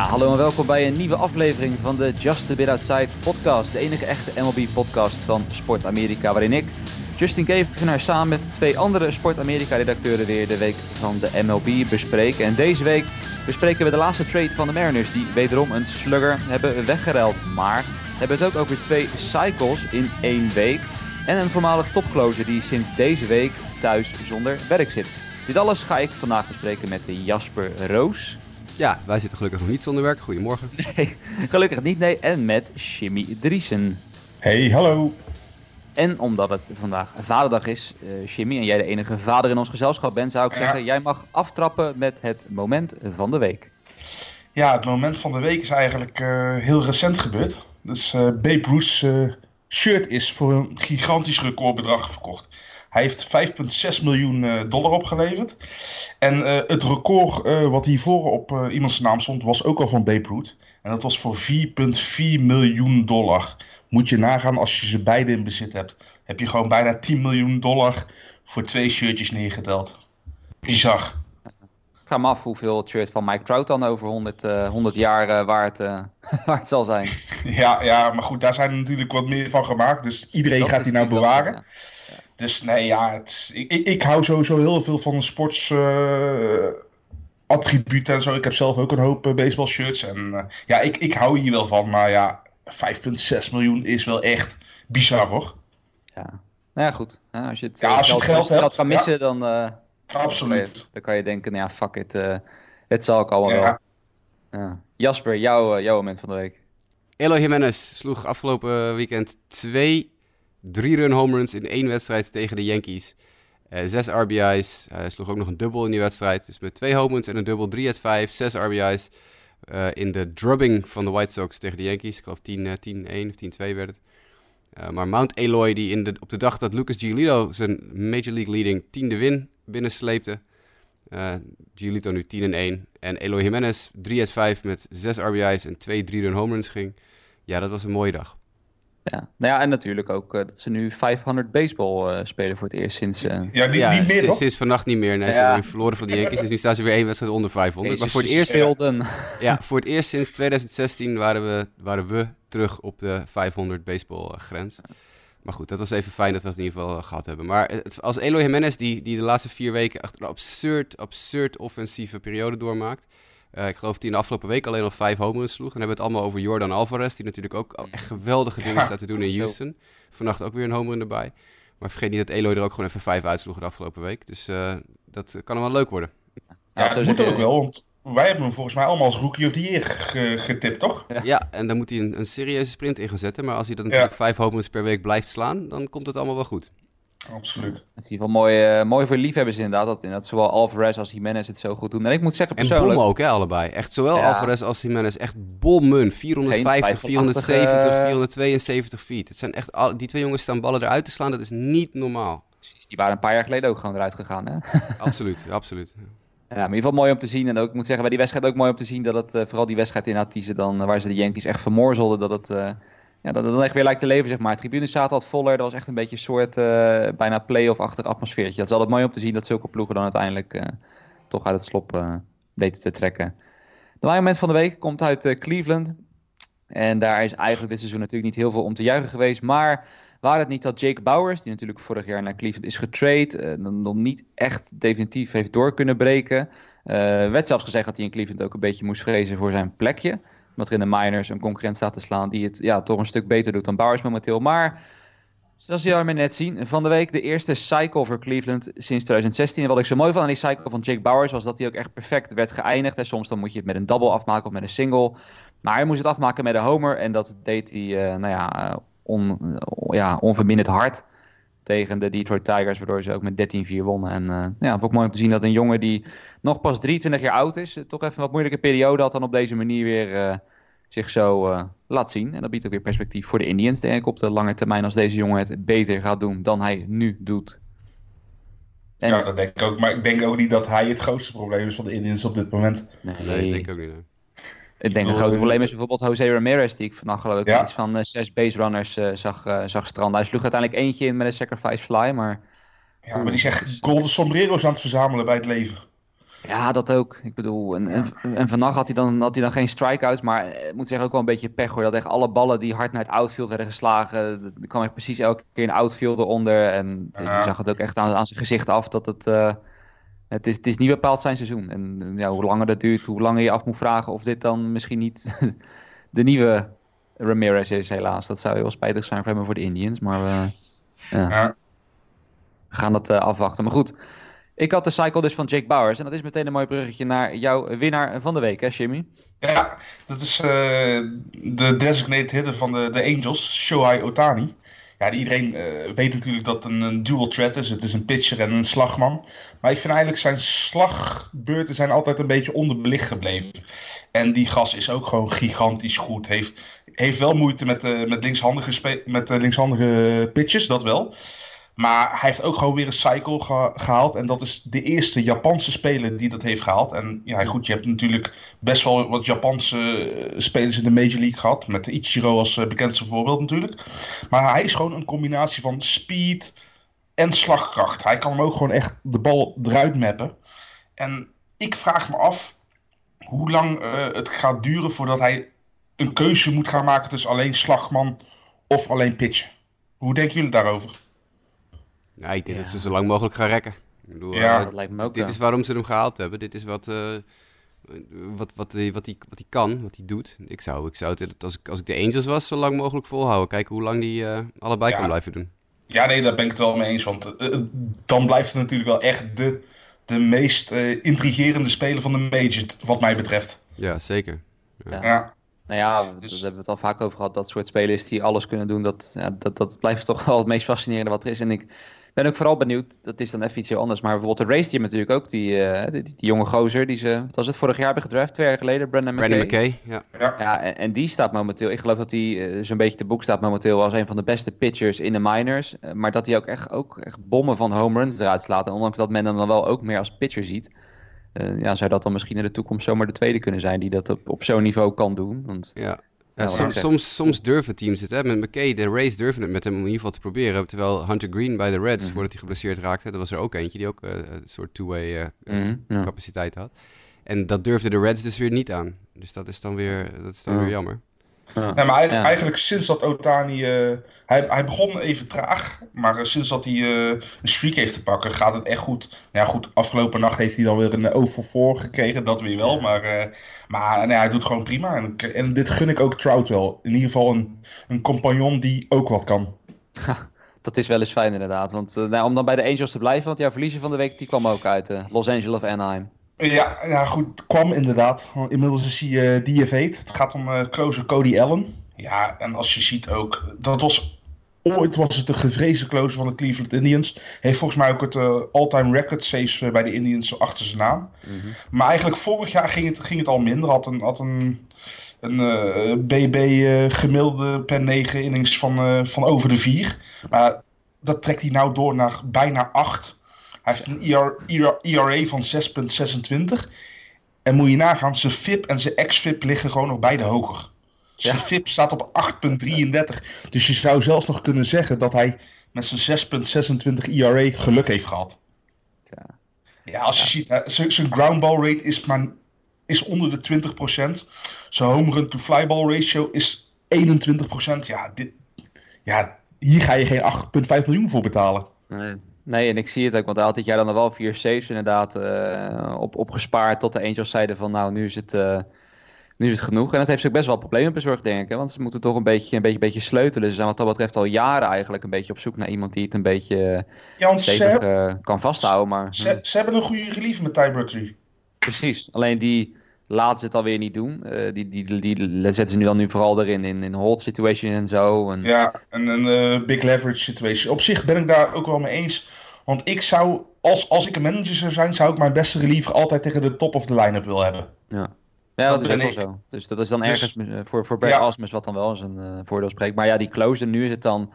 Ja, hallo en welkom bij een nieuwe aflevering van de Just a Bit Outside podcast. De enige echte MLB-podcast van Sport Amerika, waarin ik, Justin Kevenaar, samen met twee andere Sport Amerika-redacteuren weer de week van de MLB bespreken. En deze week bespreken we de laatste trade van de Mariners, die wederom een slugger hebben weggereld. Maar hebben het ook over twee cycles in één week. En een voormalig topcloser die sinds deze week thuis zonder werk zit. Dit alles ga ik vandaag bespreken met Jasper Roos. Ja, wij zitten gelukkig nog niet zonder werk. Goedemorgen. Nee, gelukkig niet, nee. En met Jimmy Driesen. Hey, hallo. En omdat het vandaag vaderdag is, uh, Jimmy, en jij de enige vader in ons gezelschap bent, zou ik zeggen, jij mag aftrappen met het moment van de week. Ja, het moment van de week is eigenlijk uh, heel recent gebeurd. Dus uh, Babe Ruth's shirt is voor een gigantisch recordbedrag verkocht. Hij heeft 5,6 miljoen uh, dollar opgeleverd. En uh, het record uh, wat hiervoor op iemands naam stond, was ook al van Babe Ruth. En dat was voor 4,4 miljoen dollar. Moet je nagaan als je ze beide in bezit hebt. Heb je gewoon bijna 10 miljoen dollar voor twee shirtjes neergeteld. Bizar. Ik ga me af hoeveel het shirt van Mike Trout dan over 100, 100 jaar waard, waard zal zijn. ja, ja, maar goed, daar zijn natuurlijk wat meer van gemaakt. Dus iedereen dat gaat die nou bewaren. Wel, ja. Dus nee, ja, het, ik, ik, hou sowieso heel veel van sports uh, attributen en zo. Ik heb zelf ook een hoop uh, baseball shirts. En uh, ja, ik, ik hou hier wel van. Maar ja, 5,6 miljoen is wel echt bizar hoor. Ja, nou ja, goed. Als je het, ja, als je het geld, geld, hebt, kan missen, ja. dan, Absoluut. dan kan je denken, nou ja, fuck it. het zal ik allemaal wel. Ja. Jasper, jouw, jouw moment van de week. Eloy Jimenez sloeg afgelopen weekend twee Drie run home runs in één wedstrijd tegen de Yankees. Uh, zes RBI's. Hij sloeg ook nog een dubbel in die wedstrijd. Dus met twee home runs en een dubbel. 3 uit 5, zes RBI's. Uh, in de drubbing van de White Sox tegen de Yankees. Ik geloof 10-1 of 10-2 werd het. Maar Mount Eloy, die in de, op de dag dat Lucas Giolito zijn Major League leading tiende win binnensleepte. Giolito nu 10 1. En Eloy Jimenez 3 uit 5 met 6 RBI's en 2 3-run home runs ging. Ja, dat was een mooie dag. Ja, nou ja, en natuurlijk ook uh, dat ze nu 500 baseball uh, spelen voor het eerst sinds... Uh... Ja, niet, ja, niet meer sinds, sinds vannacht niet meer. Nee, ja. ze hebben verloren van de Yankees, dus nu staan ze weer één wedstrijd onder 500. Jezus, maar voor het eerst... Speelden. Ja, voor het eerst sinds 2016 waren we, waren we terug op de 500 baseball grens. Maar goed, dat was even fijn dat we het in ieder geval gehad hebben. Maar het, als Eloy Jimenez, die, die de laatste vier weken echt een absurd, absurd offensieve periode doormaakt... Uh, ik geloof dat hij in de afgelopen week alleen al vijf home runs sloeg. En dan hebben we het allemaal over Jordan Alvarez, die natuurlijk ook echt geweldige dingen staat te doen in Houston. Vannacht ook weer een home run erbij. Maar vergeet niet dat Eloy er ook gewoon even vijf uitsloeg de afgelopen week. Dus uh, dat kan wel leuk worden. Ja, dat moet ook wel, want wij hebben hem volgens mij allemaal als rookie of the year getipt, toch? Ja. ja, en dan moet hij een, een, serieuze sprint in gaan zetten. Maar als hij dan natuurlijk ja. vijf home runs per week blijft slaan, dan komt het allemaal wel goed. Absoluut. Het is in ieder geval mooi, uh, mooi voor liefhebbers inderdaad, dat, dat zowel Alvarez als Jimenez het zo goed doen. En ik moet zeggen persoonlijk... En bom ook, hè, allebei. Echt zowel ja. Alvarez als Jimenez, echt bommen. 450, 470, 472 feet. Het zijn echt, al, die twee jongens staan ballen eruit te slaan, dat is niet normaal. Precies, die waren een paar jaar geleden ook gewoon eruit gegaan, hè? absoluut, absoluut. Ja, maar in ieder geval mooi om te zien. En ook, ik moet zeggen, bij die wedstrijd ook mooi om te zien dat het, uh, vooral die wedstrijd inderdaad, die ze dan, waar ze de Yankees echt vermoorzelden, dat het... Ja, dat het dan echt weer lijkt te leven, zeg maar. De tribune zaten wat voller. Dat was echt een beetje een soort uh, bijna play-off-achtig atmosfeertje. Dat is altijd mooi om te zien dat zulke ploegen dan uiteindelijk uh, toch uit het slop uh, weten te trekken. De moment van de week komt uit Cleveland. En daar is eigenlijk dit seizoen natuurlijk niet heel veel om te juichen geweest. Maar waar het niet dat Jake Bowers, die natuurlijk vorig jaar naar Cleveland is getrade, dan nog niet echt definitief heeft door kunnen breken. werd zelfs gezegd dat hij in Cleveland ook een beetje moest vrezen voor zijn plekje omdat er in de minors een concurrent staat te slaan die het ja, toch een stuk beter doet dan Bowers momenteel. Maar zoals jullie maar net zien, van de week de eerste cycle voor Cleveland sinds 2016. En wat ik zo mooi vond aan die cycle van Jake Bowers was dat hij ook echt perfect werd geëindigd. En soms dan moet je het met een double afmaken of met een single. Maar hij moest het afmaken met een homer en dat deed hij uh, nou ja, on, ja, onverminderd hard tegen de Detroit Tigers, waardoor ze ook met 13-4 wonnen. En uh, ja, ook mooi om te zien dat een jongen die nog pas 23 jaar oud is, toch even een wat moeilijke periode had, dan op deze manier weer zich zo uh, laat zien. En dat biedt ook weer perspectief voor de Indians, denk ik, op de lange termijn als deze jongen het beter gaat doen dan hij nu doet. En... Ja, dat denk ik ook. Maar ik denk ook niet dat hij het grootste probleem is van de Indians op dit moment. Nee, nee ik denk ook niet. Ik denk een groot probleem is bijvoorbeeld Jose Ramirez, die ik vannacht geloof ik ja. iets van uh, zes base runners uh, zag, uh, zag stranden. Hij sloeg uiteindelijk eentje in met een sacrifice fly, maar... Ja, maar die zegt golden sombrero's aan het verzamelen bij het leven. Ja, dat ook. Ik bedoel, en, en, en vannacht had hij, dan, had hij dan geen strikeouts, maar ik moet zeggen ook wel een beetje pech hoor. Dat echt alle ballen die hard naar het outfield werden geslagen, er kwam echt precies elke keer een outfield eronder. En je zag het ook echt aan, aan zijn gezicht af dat het, uh, het, is, het is niet bepaald zijn seizoen. En ja, hoe langer dat duurt, hoe langer je af moet vragen of dit dan misschien niet de nieuwe Ramirez is helaas. Dat zou heel spijtig zijn voor hem voor de Indians, maar uh, ja. ja. we gaan dat uh, afwachten. Maar goed, ik had de cycle dus van Jake Bowers. En dat is meteen een mooi bruggetje naar jouw winnaar van de week, hè, Jimmy? Ja, dat is uh, de designated hitter van de, de Angels, Shohei Otani. Ja, iedereen uh, weet natuurlijk dat een, een, dual threat is. Het is een pitcher en een slagman. Maar ik vind eigenlijk zijn slagbeurten zijn altijd een beetje onderbelicht gebleven. En die gas is ook gewoon gigantisch goed. Heeft, heeft wel moeite met, uh, met, linkshandige, met linkshandige pitches, dat wel. Maar hij heeft ook gewoon weer een cycle gehaald. En dat is de eerste Japanse speler die dat heeft gehaald. En ja, goed, je hebt natuurlijk best wel wat Japanse eh, spelers in de Major League gehad. Met Ichiro als eh, bekendste voorbeeld natuurlijk. Maar hij is gewoon een combinatie van speed en slagkracht. Hij kan hem ook gewoon echt de bal eruit mappen. En ik vraag me af hoe lang uh, het gaat duren voordat hij een keuze moet gaan maken tussen alleen slagman of alleen pitchen. Hoe denken jullie daarover? Ja, ik denk dat ze zo lang mogelijk gaan rekken. Ik bedoel, ja, uh, dat lijkt me ook Dit is waarom ze hem gehaald hebben. Dit is wat, uh, wat, wat, wat, wat, hij, wat hij kan, wat hij doet. Ik zou, ik zou het, als ik, als ik de Angels was, zo lang mogelijk volhouden. Kijken hoe lang die uh, allebei ja. kan blijven doen. Ja, nee, daar ben ik het wel mee eens. Want dan blijft het natuurlijk wel echt de, de meest intrigerende speler van de Major, wat mij betreft. Ja, zeker. Ja. ja. Nou ja, dus... daar hebben we het al vaak over gehad. Dat soort spelers die alles kunnen doen, dat, ja, dat, dat blijft toch wel het meest fascinerende wat er is. En ik ben ook vooral benieuwd, dat is dan even iets heel anders. Maar bijvoorbeeld de race team natuurlijk ook, die, uh, die, die, jonge gozer die ze, wat was het, vorig jaar hebben gedraft, twee jaar geleden, Brandon McKay. Brandon McKay, ja. Ja, ja en, en, die staat momenteel, ik geloof dat hij uh, zo'n beetje te boek staat momenteel als een van de beste pitchers in de minors. Uh, maar dat hij ook echt, ook echt bommen van home runs eruit slaat. En ondanks dat men hem dan wel ook meer als pitcher ziet. Uh, ja, zou dat dan misschien in de toekomst zomaar de tweede kunnen zijn die dat op, op zo'n niveau kan doen? Want, ja. Ja, soms, soms, soms, durven teams het. Hè? Met McKay, de Rays durven het met hem in ieder geval te proberen. Terwijl Hunter Green bij de Reds, mm. voordat hij geblesseerd raakte, dat was er ook eentje die ook uh, een soort two-way uh, mm, ja. capaciteit had. En dat durfde de Reds dus weer niet aan. Dus dat is dan weer, dat is dan weer jammer. Ja. Nee, maar eigenlijk, ja. eigenlijk, sinds dat Otani. Uh, hij, hij begon even traag. Maar uh, sinds dat hij uh, een streak heeft te pakken, gaat het echt goed. Nou ja, goed, afgelopen nacht heeft hij dan weer een over voor gekregen. Dat weer wel. Maar, maar nee, hij doet gewoon prima. En, en, dit gun ik ook Trout wel. In ieder geval een, een compagnon die ook wat kan. dat is wel eens fijn inderdaad. Want nou, om dan bij de Angels te blijven. Want jouw verliezer van de week die kwam ook uit Los Angeles of Anaheim. Ja, ja, goed, kwam inderdaad. Inmiddels is hij uh, DFA'd. Het gaat om uh, closer Cody Allen. Ja, en als je ziet ook, dat was ooit was het de gevreesde closer van de Cleveland Indians. Heeft volgens mij ook het uh, all-time record saves bij de Indians achter zijn naam. Mm -hmm. Maar eigenlijk vorig jaar ging het, ging het al minder. Had een, had een, een BB gemiddelde per 9 innings van, van over de 4. Maar dat trekt hij nou door naar bijna 8. Hij heeft een ERA, ERA van 6,26. En moet je nagaan, zijn FIP en zijn ex-FIP liggen gewoon nog beide hoger. Zijn ja. FIP staat op 8,33. Dus je zou zelfs nog kunnen zeggen dat hij met zijn 6,26 ERA geluk heeft gehad. Ja, ja als je ja. ziet, zijn ground ball rate is, maar, is onder de 20%. Zijn home run to fly ball ratio is 21%. Ja, dit, ja hier ga je geen 8,5 miljoen voor betalen. Nee. Nee, en ik zie het ook, want hij had dit jaar dan wel vier saves inderdaad uh, op, opgespaard. Tot de Angels zeiden van nou, nu is het, uh, nu is het genoeg. En dat heeft ze ook best wel problemen bezorgd, denk ik. Want ze moeten toch een beetje, een beetje, een beetje sleutelen. Ze zijn wat dat betreft al jaren eigenlijk een beetje op zoek naar iemand die het een beetje ja, stevig, uh, kan vasthouden. Maar, ze, ze, hebben een goede relief met Ty Brutry. Precies, alleen die laten ze het alweer niet doen. Uh, die, die, die, die, zetten ze nu dan nu vooral erin in, in hold situation en zo. En... Ja, en een uh, big leverage situation. Op zich ben ik daar ook wel mee eens. Want ik zou, als, als ik een manager zou zijn, zou ik mijn beste reliever altijd tegen de top of the line-up willen hebben. Ja. Ja, dat, dat is ook wel zo. Dus dat is dan dus, ergens uh, voor, voor Brad ja. Asmus wat dan wel eens een uh, voordeel spreekt. Maar ja, die close, nu is het dan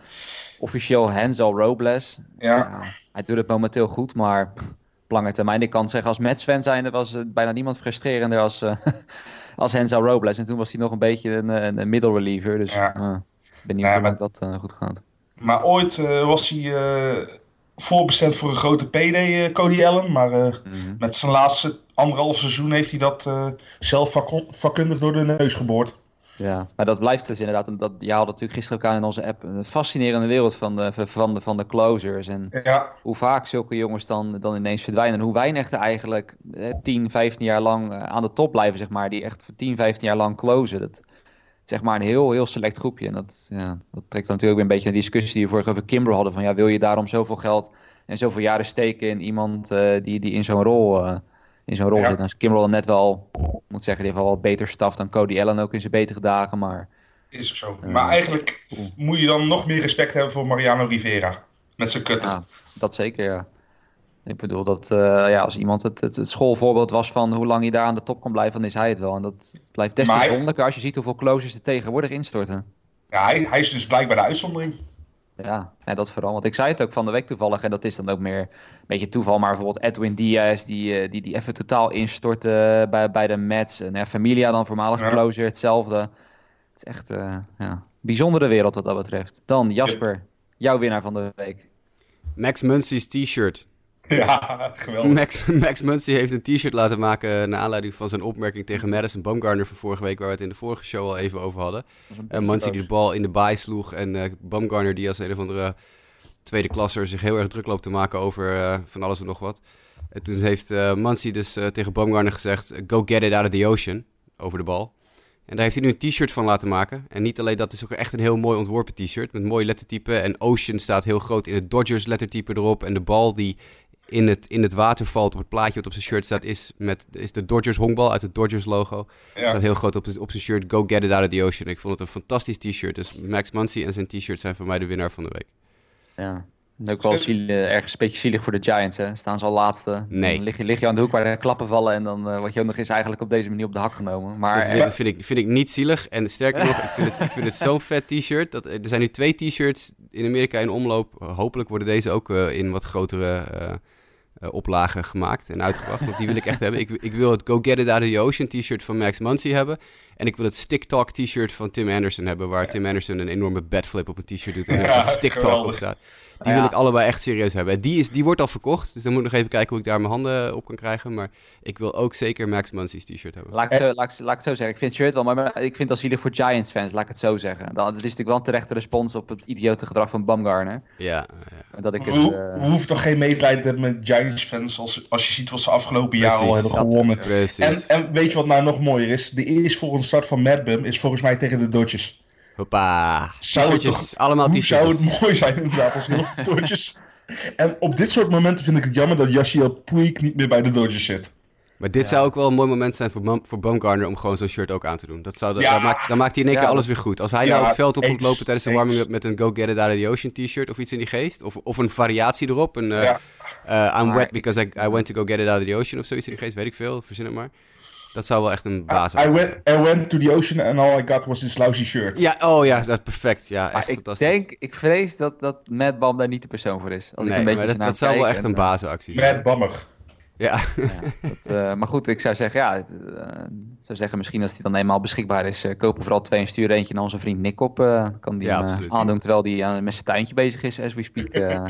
officieel Hansel Robles. Ja. ja. Hij doet het momenteel goed, maar op lange termijn, ik kan zeggen als Mets-fan zijn, was uh, bijna niemand frustrerender als, als Hansel Robles. En toen was hij nog een beetje een, een, een middle reliever, dus ja. ik ben niet nee, maar, dat goed gaat. Maar ooit was hij voorbestemd voor een grote PD, eh, Cody Allen. Maar eh, Mhm. met zijn laatste anderhalf seizoen heeft hij dat eh, zelf vakon- vakkundig door de neus geboord. Ja, maar dat blijft dus inderdaad. en Dat, je haalde natuurlijk gisteren ook aan in onze app. Een fascinerende wereld van de, van de, van de closers. En Ja, hoe vaak zulke jongens dan, dan ineens verdwijnen. En hoe weinig er eigenlijk eh, 10, 15 jaar lang aan de top blijven, zeg maar. Die echt voor 10, 15 jaar lang closen. Dat zeg maar een heel, heel select groepje. En dat, ja, dat trekt dan natuurlijk weer een beetje naar die discussie die we vorige over Kimber hadden. Van ja, wil je daarom zoveel geld en zoveel jaren steken in iemand eh, die, die in zo'n rol, eh, in zo'n rol Ja. zit? Nou is Kimber dan net wel, ik moet zeggen, die heeft wel wat beter staf dan Cody Allen ook in zijn betere dagen. Maar is ook zo. Ja. Maar eigenlijk moet je dan nog meer respect hebben voor Mariano Rivera. Met zijn kutten. Ja, dat zeker, ja. Ik bedoel dat eh, ja, als iemand het, het, het schoolvoorbeeld was van hoe lang hij daar aan de top kon blijven, dan is hij het wel. En dat blijft des te wonderlijker als je ziet hoeveel closers er tegenwoordig instorten. Ja, hij, hij is dus blijkbaar de uitzondering. Ja, ja, dat vooral. Want ik zei het ook van de week toevallig, en dat is dan ook meer een beetje toeval, maar bijvoorbeeld Edwin Diaz, die, eh, die, die even totaal instortte bij, bij de Mets. En ja, Familia dan, voormalig Ja. closer, hetzelfde. Het is echt eh ja, bijzondere wereld wat dat betreft. Dan Jasper, jouw winnaar van de week. Max Muncy's t-shirt. Ja, geweldig. Max, Max Muncy heeft een t-shirt laten maken naar aanleiding van zijn opmerking tegen Madison Bumgarner van vorige week, waar we het in de vorige show al even over hadden. En Muncy die de bal in de baai sloeg en eh Bumgarner die als een of andere tweede klasser zich heel erg druk loopt te maken over eh, van alles en nog wat. En toen heeft eh Muncy dus eh, tegen Bumgarner gezegd, go get it out of the ocean, over de bal. En daar heeft hij nu een t-shirt van laten maken. En niet alleen dat, is ook echt een heel mooi ontworpen t-shirt met mooi lettertype. En Ocean staat heel groot in het Dodgers lettertype erop. En de bal die in het, in het water valt op het plaatje wat op zijn shirt staat, is, met, is de Dodgers honkbal uit het Dodgers logo. Ja. Staat heel groot op, op zijn shirt, go get it out of the ocean. Ik vond het een fantastisch t-shirt. Dus Max Muncy en zijn t-shirt zijn voor mij de winnaar van de week. Ja. En ook wel ziel- eh, ergens een beetje zielig voor de Giants, hè. Staan ze al laatste. Nee. Dan lig je, lig je aan de hoek waar de klappen vallen en dan eh word je ook nog eens eigenlijk op deze manier op de hak genomen. Maar Dat, eh, vind- dat vind, ik, vind ik niet zielig. En sterker nog, ik vind het, ik vind het zo'n vet t-shirt. Dat, er zijn nu twee t-shirts in Amerika in omloop. Hopelijk worden deze ook eh, in wat grotere eh, eh, oplagen gemaakt en uitgebracht. Want die wil ik echt hebben. Ik, ik wil het Go Get It Out of the Ocean t-shirt van Max Muncy hebben. En ik wil het Stick Talk t-shirt van Tim Anderson hebben. Waar Tim Anderson een enorme bedflip op een t-shirt doet. En er Ja, staat Stick Talk op staat. Die Ja. wil ik allebei echt serieus hebben. En Die, is, die wordt al verkocht. Dus dan moet ik nog even kijken hoe ik daar mijn handen op kan krijgen. Maar ik wil ook zeker Max Muncy's t-shirt hebben. Laat ik, zo, laat, ik, laat ik het zo zeggen. Ik vind het shirt wel, maar- maar ik vind het al zielig voor Giants fans, laat ik het zo zeggen. Dan, het is natuurlijk wel een terechte respons op het idiote gedrag van Bumgarner. Ja, ja. Dat ik het, ho- eh, hoeven toch geen medelijden te hebben met Giants-fans als, als je ziet wat ze afgelopen jaar al hebben Dat gewonnen. Precies. En, en weet je wat nou nog mooier is? De eerstvolgende start van Madbum is volgens mij tegen de Dodgers. Hoppa. Zou het toch- allemaal Hoe zou t-shirts. het mooi zijn inderdaad als heel Dodgers... En op dit soort momenten vind ik het jammer dat Yasiel Puig niet meer bij de Dodgers zit. Maar dit Ja. zou ook wel een mooi moment zijn voor, Bum, voor Bumgarner om gewoon zo'n shirt ook aan te doen. Dat zou, de- Ja. dan, maakt, dan maakt hij in één Ja, keer alles weer goed. Als hij Ja, nou het veld op komt eens, lopen tijdens de warming-up met een Go Get It Out of the Ocean t-shirt of iets in die geest. Of, of een variatie erop. Een, eh, eh, I'm Maar wet because I, I went to go get it out of the ocean of zoiets in die geest. Weet ik veel, verzin het maar. Dat zou wel echt een basis I zijn. went, I went to the ocean and all I got was this lousy shirt. Ja, oh ja, dat is perfect. Ja, maar echt ik fantastisch. denk, ik vrees dat, dat Matt Bam daar niet de persoon voor is. Als ik een beetje maar dat, dat zou wel echt en, een eh, basisactie zijn. Mad Bammer. Ja, Ja, dat, eh, maar goed, ik zou zeggen, ja, eh, ik zou zeggen, misschien als die dan eenmaal beschikbaar is, eh, kopen vooral twee en stuur eentje naar onze vriend Nick op. eh, kan die Ja, hem, aandoen terwijl hij met zijn tuintje bezig is, as we speak. eh.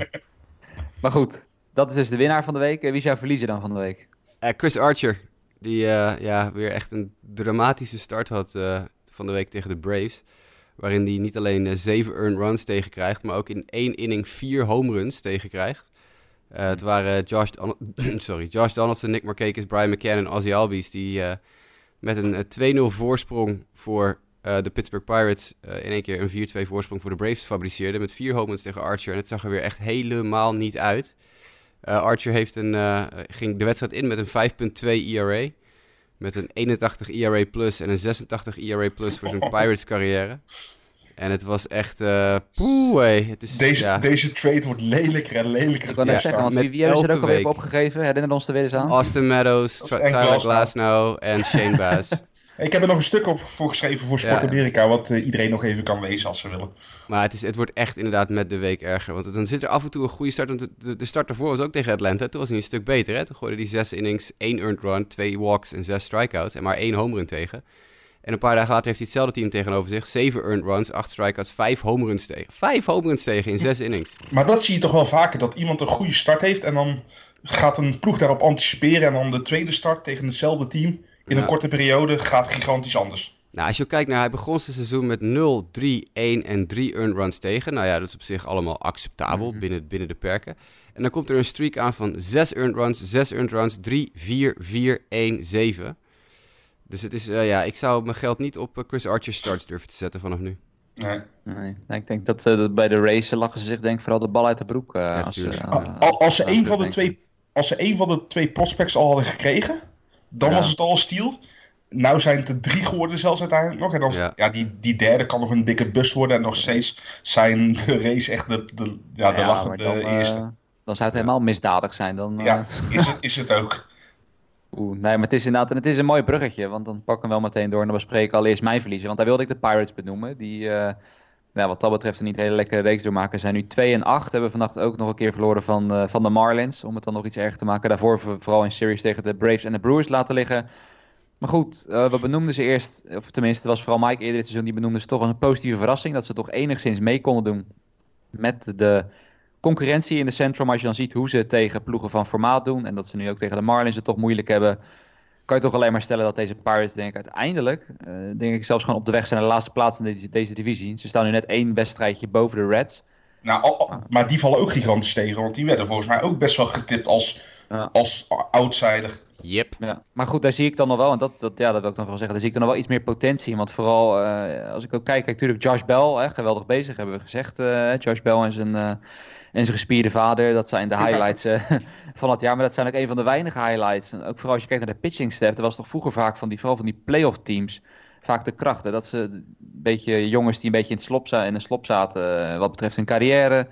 maar goed, dat is dus de winnaar van de week. Wie zou verliezen dan van de week? Eh, Chris Archer, die eh, ja, weer echt een dramatische start had eh, van de week tegen de Braves. Waarin hij niet alleen eh, zeven earned runs tegenkrijgt, maar ook in één inning vier home runs tegenkrijgt. Het waren Josh, sorry, Josh Donaldson, Nick Markakis, Brian McCann en Ozzy Albies die met een eh, 2-0 voorsprong voor de Pittsburgh Pirates in één keer een 4-2 voorsprong voor de Braves fabriceerden. Met vier home runs tegen Archer en het zag er weer echt helemaal niet uit. Eh, Archer heeft een, eh, ging de wedstrijd in met een 5.2 ERA. Met een 81 ERA plus en een 86 ERA plus voor zijn Pirates carrière. En het was echt... eh poeh. Het is, Deze, ja, deze trade wordt lelijker en lelijker. Ik wil net zeggen, want wie, wie hebben ze er ook alweer week. opgegeven? Herinner ons er weer eens aan. Austin Meadows, Tyler Glasnow. Glasnow en Shane Bass. Ik heb er nog een stuk op voor geschreven voor Sport. Amerika, wat eh, iedereen nog even kan lezen als ze willen. Maar het, is, het wordt echt inderdaad met de week erger. Want dan zit er af en toe een goede start. Want de, de, start daarvoor was ook tegen Atlanta. Toen was hij een stuk beter. Hè? Toen gooide hij zes innings, één earned run, twee walks en zes strikeouts. En maar één home run tegen. En een paar dagen later heeft hij hetzelfde team tegenover zich. Zeven earned runs, acht strikeouts, vijf home runs tegen. Vijf home runs tegen in zes innings. Maar dat zie je toch wel vaker, dat iemand een goede start heeft en dan gaat een ploeg daarop anticiperen en dan de tweede start tegen hetzelfde team in Ja. een korte periode gaat gigantisch anders. Nou, als je kijkt naar, hij begon zijn seizoen met 0, 3, 1 en 3 earned runs tegen. Nou ja, dat is op zich allemaal acceptabel binnen, binnen de perken. En dan komt er een streak aan van 6 earned runs, 6 earned runs, 3, 4, 4, 1, 7. Dus het is, eh, ja, ik zou mijn geld niet op eh, Chris Archer starts durven te zetten vanaf nu. Nee. Nee, nou, ik denk dat, eh, dat bij de race lachen ze zich denk ik vooral de bal uit de broek. ze een van de twee, als ze een van de twee prospects al hadden gekregen, dan Ja. was het al stiel. Nou zijn het er drie geworden zelfs uiteindelijk nog. En dan, Ja. ja. die, die derde kan nog een dikke bust worden. En nog steeds zijn de race echt de, de, ja, de Ja, lachende dan, eh, eerste. dan zou het helemaal misdadig zijn. Dan, eh, Ja, is het, is het ook. Oeh, nee, maar het is inderdaad en het is een mooi bruggetje, want dan pakken we wel meteen door en dan bespreken we allereerst mijn verliezen. Want daar wilde ik de Pirates benoemen, die eh, nou, wat dat betreft een niet hele lekkere reeks doormaken. Zijn nu 2 en 8, hebben vannacht ook nog een keer verloren van, eh, van de Marlins, om het dan nog iets erger te maken. Daarvoor voor- vooral in series tegen de Braves en de Brewers laten liggen. Maar goed, eh, we benoemden ze eerst, of tenminste, was vooral Mike eerder dit seizoen, die benoemde ze toch als een positieve verrassing, dat ze toch enigszins mee konden doen met de concurrentie in de Central. Maar als je dan ziet hoe ze tegen ploegen van formaat doen. En dat ze nu ook tegen de Marlins het toch moeilijk hebben. Kan je toch alleen maar stellen dat deze Pirates denk ik uiteindelijk. eh, denk ik zelfs gewoon op de weg zijn naar de laatste plaats in deze, deze divisie. Ze staan nu net één wedstrijdje boven de Reds. Nou, al- al- maar die vallen ook gigantisch tegen. Want die werden volgens mij ook best wel getipt als, Ja. als outsider. Yep. Ja. Maar goed, daar zie ik dan nog wel. En dat, dat, ja, dat wil ik dan wel zeggen. Daar zie ik dan nog wel iets meer potentie in. Want vooral eh, als ik ook kijk. Kijk, natuurlijk Josh Bell. Hè, geweldig bezig hebben we gezegd. eh, Josh Bell en zijn, eh, en zijn gespierde vader. Dat zijn de highlights eh, van het jaar. Maar dat zijn ook een van de weinige highlights. En ook vooral als je kijkt naar de pitching staff. Er was toch vroeger vaak van die, vooral van die playoff teams. Vaak de krachten. Dat ze een beetje jongens die een beetje in, het slop, in de slop zaten. eh, wat betreft hun carrière.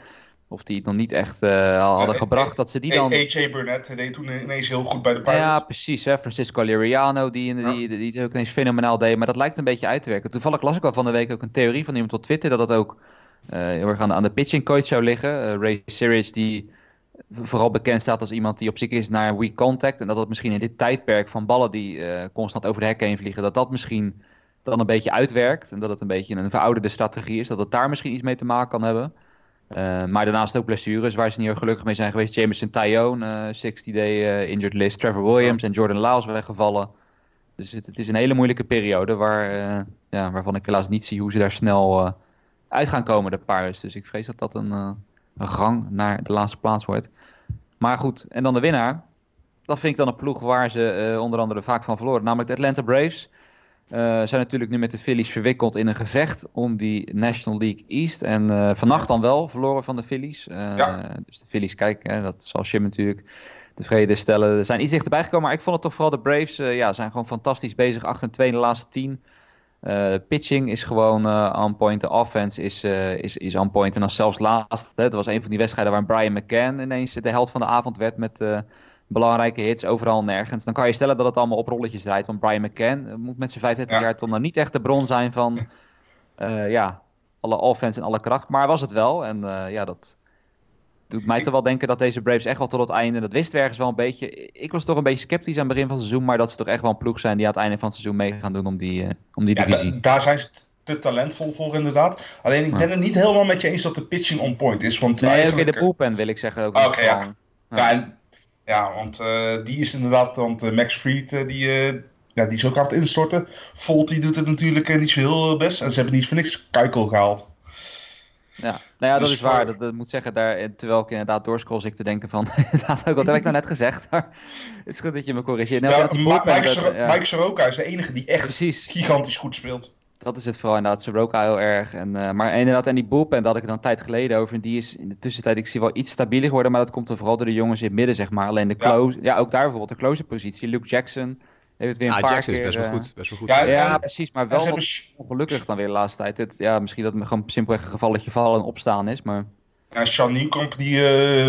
Of die het nog niet echt eh, hadden gebracht. Dat ze die dan... AJ Burnett deed toen ineens heel goed bij de Pirates. Ja, precies. Hè? Francisco Liriano, die, die, die, ook ineens fenomenaal deed. Maar dat lijkt een beetje uit te werken. Toevallig las ik al van de week ook een theorie van iemand op Twitter... dat het ook heel erg aan, aan de pitching coach zou liggen. Eh, Ray Searage, die vooral bekend staat als iemand die op zich is naar weak contact. En dat dat misschien in dit tijdperk van ballen die eh, constant over de hekken heen vliegen... dat dat misschien dan een beetje uitwerkt. En dat het een beetje een verouderde strategie is. Dat het daar misschien iets mee te maken kan hebben. Uh, maar daarnaast ook blessures waar ze niet heel gelukkig mee zijn geweest. Jameson Tyone, uh, 60-day uh, injured list. Trevor Williams en Jordan Lyles weggevallen. Dus het, het, is een hele moeilijke periode waar, ja, waarvan ik helaas niet zie hoe ze daar snel uit gaan komen, de Pirates. Dus ik vrees dat dat een, uh, een gang naar de laatste plaats wordt. Maar goed, en dan de winnaar. Dat vind ik dan een ploeg waar ze uh, onder andere vaak van verloren. Namelijk de Atlanta Braves. Uh, zijn natuurlijk nu met de Phillies verwikkeld in een gevecht om die National League East. En uh, vannacht dan wel verloren van de Phillies. Uh, Ja. Dus de Phillies, kijk, hè, dat zal Jim natuurlijk tevreden stellen. Er zijn iets dichterbij gekomen, maar ik vond het toch vooral de Braves. ja, zijn gewoon fantastisch bezig. 8 en 2 in de laatste 10. Uh, pitching is gewoon uh, on point. De offense is, uh, is, is on point. En dan zelfs laatst. Hè, dat was een van die wedstrijden waar Brian McCann ineens de held van de avond werd met belangrijke hits overal en nergens. Dan kan je stellen dat het allemaal op rolletjes draait. Want Brian McCann moet met zijn 35 ja. jaar toch nog niet echt de bron zijn van ja, alle offense en alle kracht. Maar was het wel. En ja, dat doet mij toch wel denken dat deze Braves echt wel tot het einde... Dat wisten we ergens wel een beetje. Ik was toch een beetje sceptisch aan het begin van het seizoen. Maar dat ze toch echt wel een ploeg zijn die aan het einde van het seizoen mee gaan doen om die, uh, om die divisie. Da daar zijn ze te talentvol voor inderdaad. Alleen ik ben het niet helemaal met je eens dat de pitching on point is. Want nee, eigenlijk... oké, de bullpen wil ik zeggen ook. Oké, okay, ja. Ja. ja. en, ja, want uh, die is inderdaad, want uh, Max Fried, die, ja, die is ook aan het instorten. Volt die doet het natuurlijk niet zo heel best. En ze hebben niet voor niks Kuikel gehaald. Ja, nou ja, dat dus is waar. Dat, dat, moet zeggen, daar, terwijl ik inderdaad doorscroll, ik te denken van, wat heb ik nou net gezegd? Maar het is goed dat je me corrigeert. Nou, ja, Mike, Mike, Sor ja. Mike Soroka is de enige die echt Precies. gigantisch goed speelt. Dat is het vooral inderdaad, Soroka heel erg. En, uh, maar inderdaad, en die bullpen, daar had ik dan een tijd geleden over. En die is in de tussentijd, ik zie wel iets stabieler geworden. Maar dat komt er vooral door de jongens in het midden, zeg maar. Alleen de close, ja, ja ook daar bijvoorbeeld de close positie. Luke Jackson heeft het weer een ah, paar Jackson keer, is best wel goed. Best wel goed. Ja, ja, precies. Maar wel hebben... ongelukkig dan weer de laatste tijd. Het, ja, misschien dat het gewoon simpelweg een gevalletje vallen en opstaan is, maar... Ja, Sean Nieuwkamp die,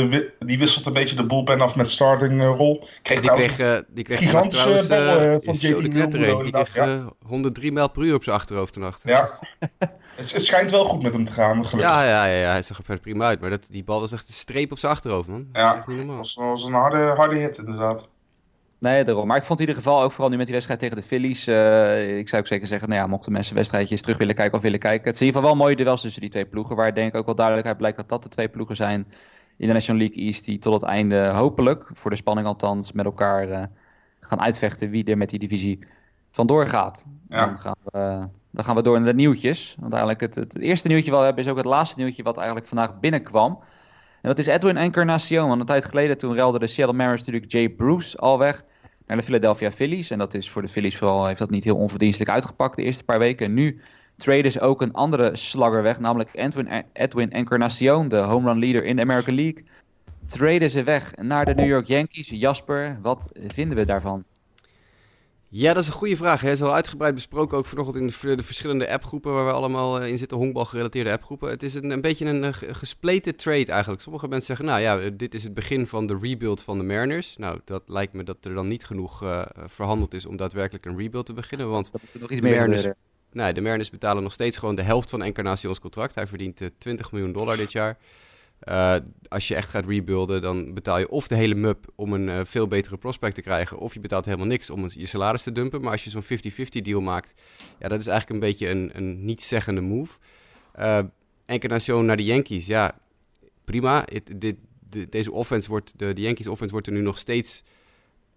uh, die wisselt een beetje de bullpen af met starting uh, rol. Kreeg die, kreeg, uh, die kreeg gigantische trouwens, uh, van JT Mulder. Die kreeg ja. 103 mijl per uur op zijn achterhoofd vannacht. Ja, het, het, schijnt wel goed met hem te gaan, gelukkig. Ja, ja, ja, ja. hij zag er verder prima uit. Maar dat, die bal was echt een streep op zijn achterhoofd, man. Ja, dat was, was een harde, harde hit inderdaad. Nee, daarom. Maar ik vond in ieder geval ook vooral nu met die wedstrijd tegen de Phillies. Uh, ik zou ook zeker zeggen, nou ja, mochten mensen wedstrijdjes terug willen kijken of willen kijken. Het is in ieder geval wel mooie duels tussen die twee ploegen. Waar denk ik ook wel duidelijk uit blijkt dat dat de twee ploegen zijn in de National League East. Die tot het einde hopelijk, voor de spanning althans, met elkaar uh, gaan uitvechten wie er met die divisie vandoor gaat. Ja. Dan, gaan we, dan gaan we door naar de nieuwtjes. Want eigenlijk het, het, eerste nieuwtje wat we hebben is ook het laatste nieuwtje wat eigenlijk vandaag binnenkwam. En dat is Edwin Encarnacion. Want een tijd geleden toen ruilde de Seattle Mariners natuurlijk Jay Bruce al weg naar de Philadelphia Phillies. En dat is voor de Phillies vooral, heeft dat niet heel onverdienstelijk uitgepakt de eerste paar weken. Nu traden ze ook een andere slagger weg, namelijk Edwin, Edwin Encarnacion, de home run leader in de American League. Traden ze weg naar de New York Yankees. Jasper, wat vinden we daarvan? Ja, dat is een goede vraag. Hij is al uitgebreid besproken, ook vanochtend in de, de verschillende appgroepen waar we allemaal eh, in zitten, honkbalgerelateerde appgroepen. Het is een, een beetje een, een gespleten trade eigenlijk. Sommige mensen zeggen, nou ja, dit is het begin van de rebuild van de Mariners. Nou, dat lijkt me dat er dan niet genoeg uh, verhandeld is om daadwerkelijk een rebuild te beginnen, want nog iets de Mariners... Nee, de Mariners betalen nog steeds gewoon de helft van Encarnacion's contract. Hij verdient 20 eh, miljoen dollar dit jaar. Uh, als je echt gaat rebuilden, dan betaal je of de hele mub om een uh, veel betere prospect te krijgen, of je betaalt helemaal niks om je salaris te dumpen. Maar als je zo'n 50-50 deal maakt, ja, dat is eigenlijk een beetje een, een niet-zeggende move. Uh, Encarnacion naar de Yankees, ja, prima. dit, de, deze offense wordt, de, de Yankees offense wordt er nu nog steeds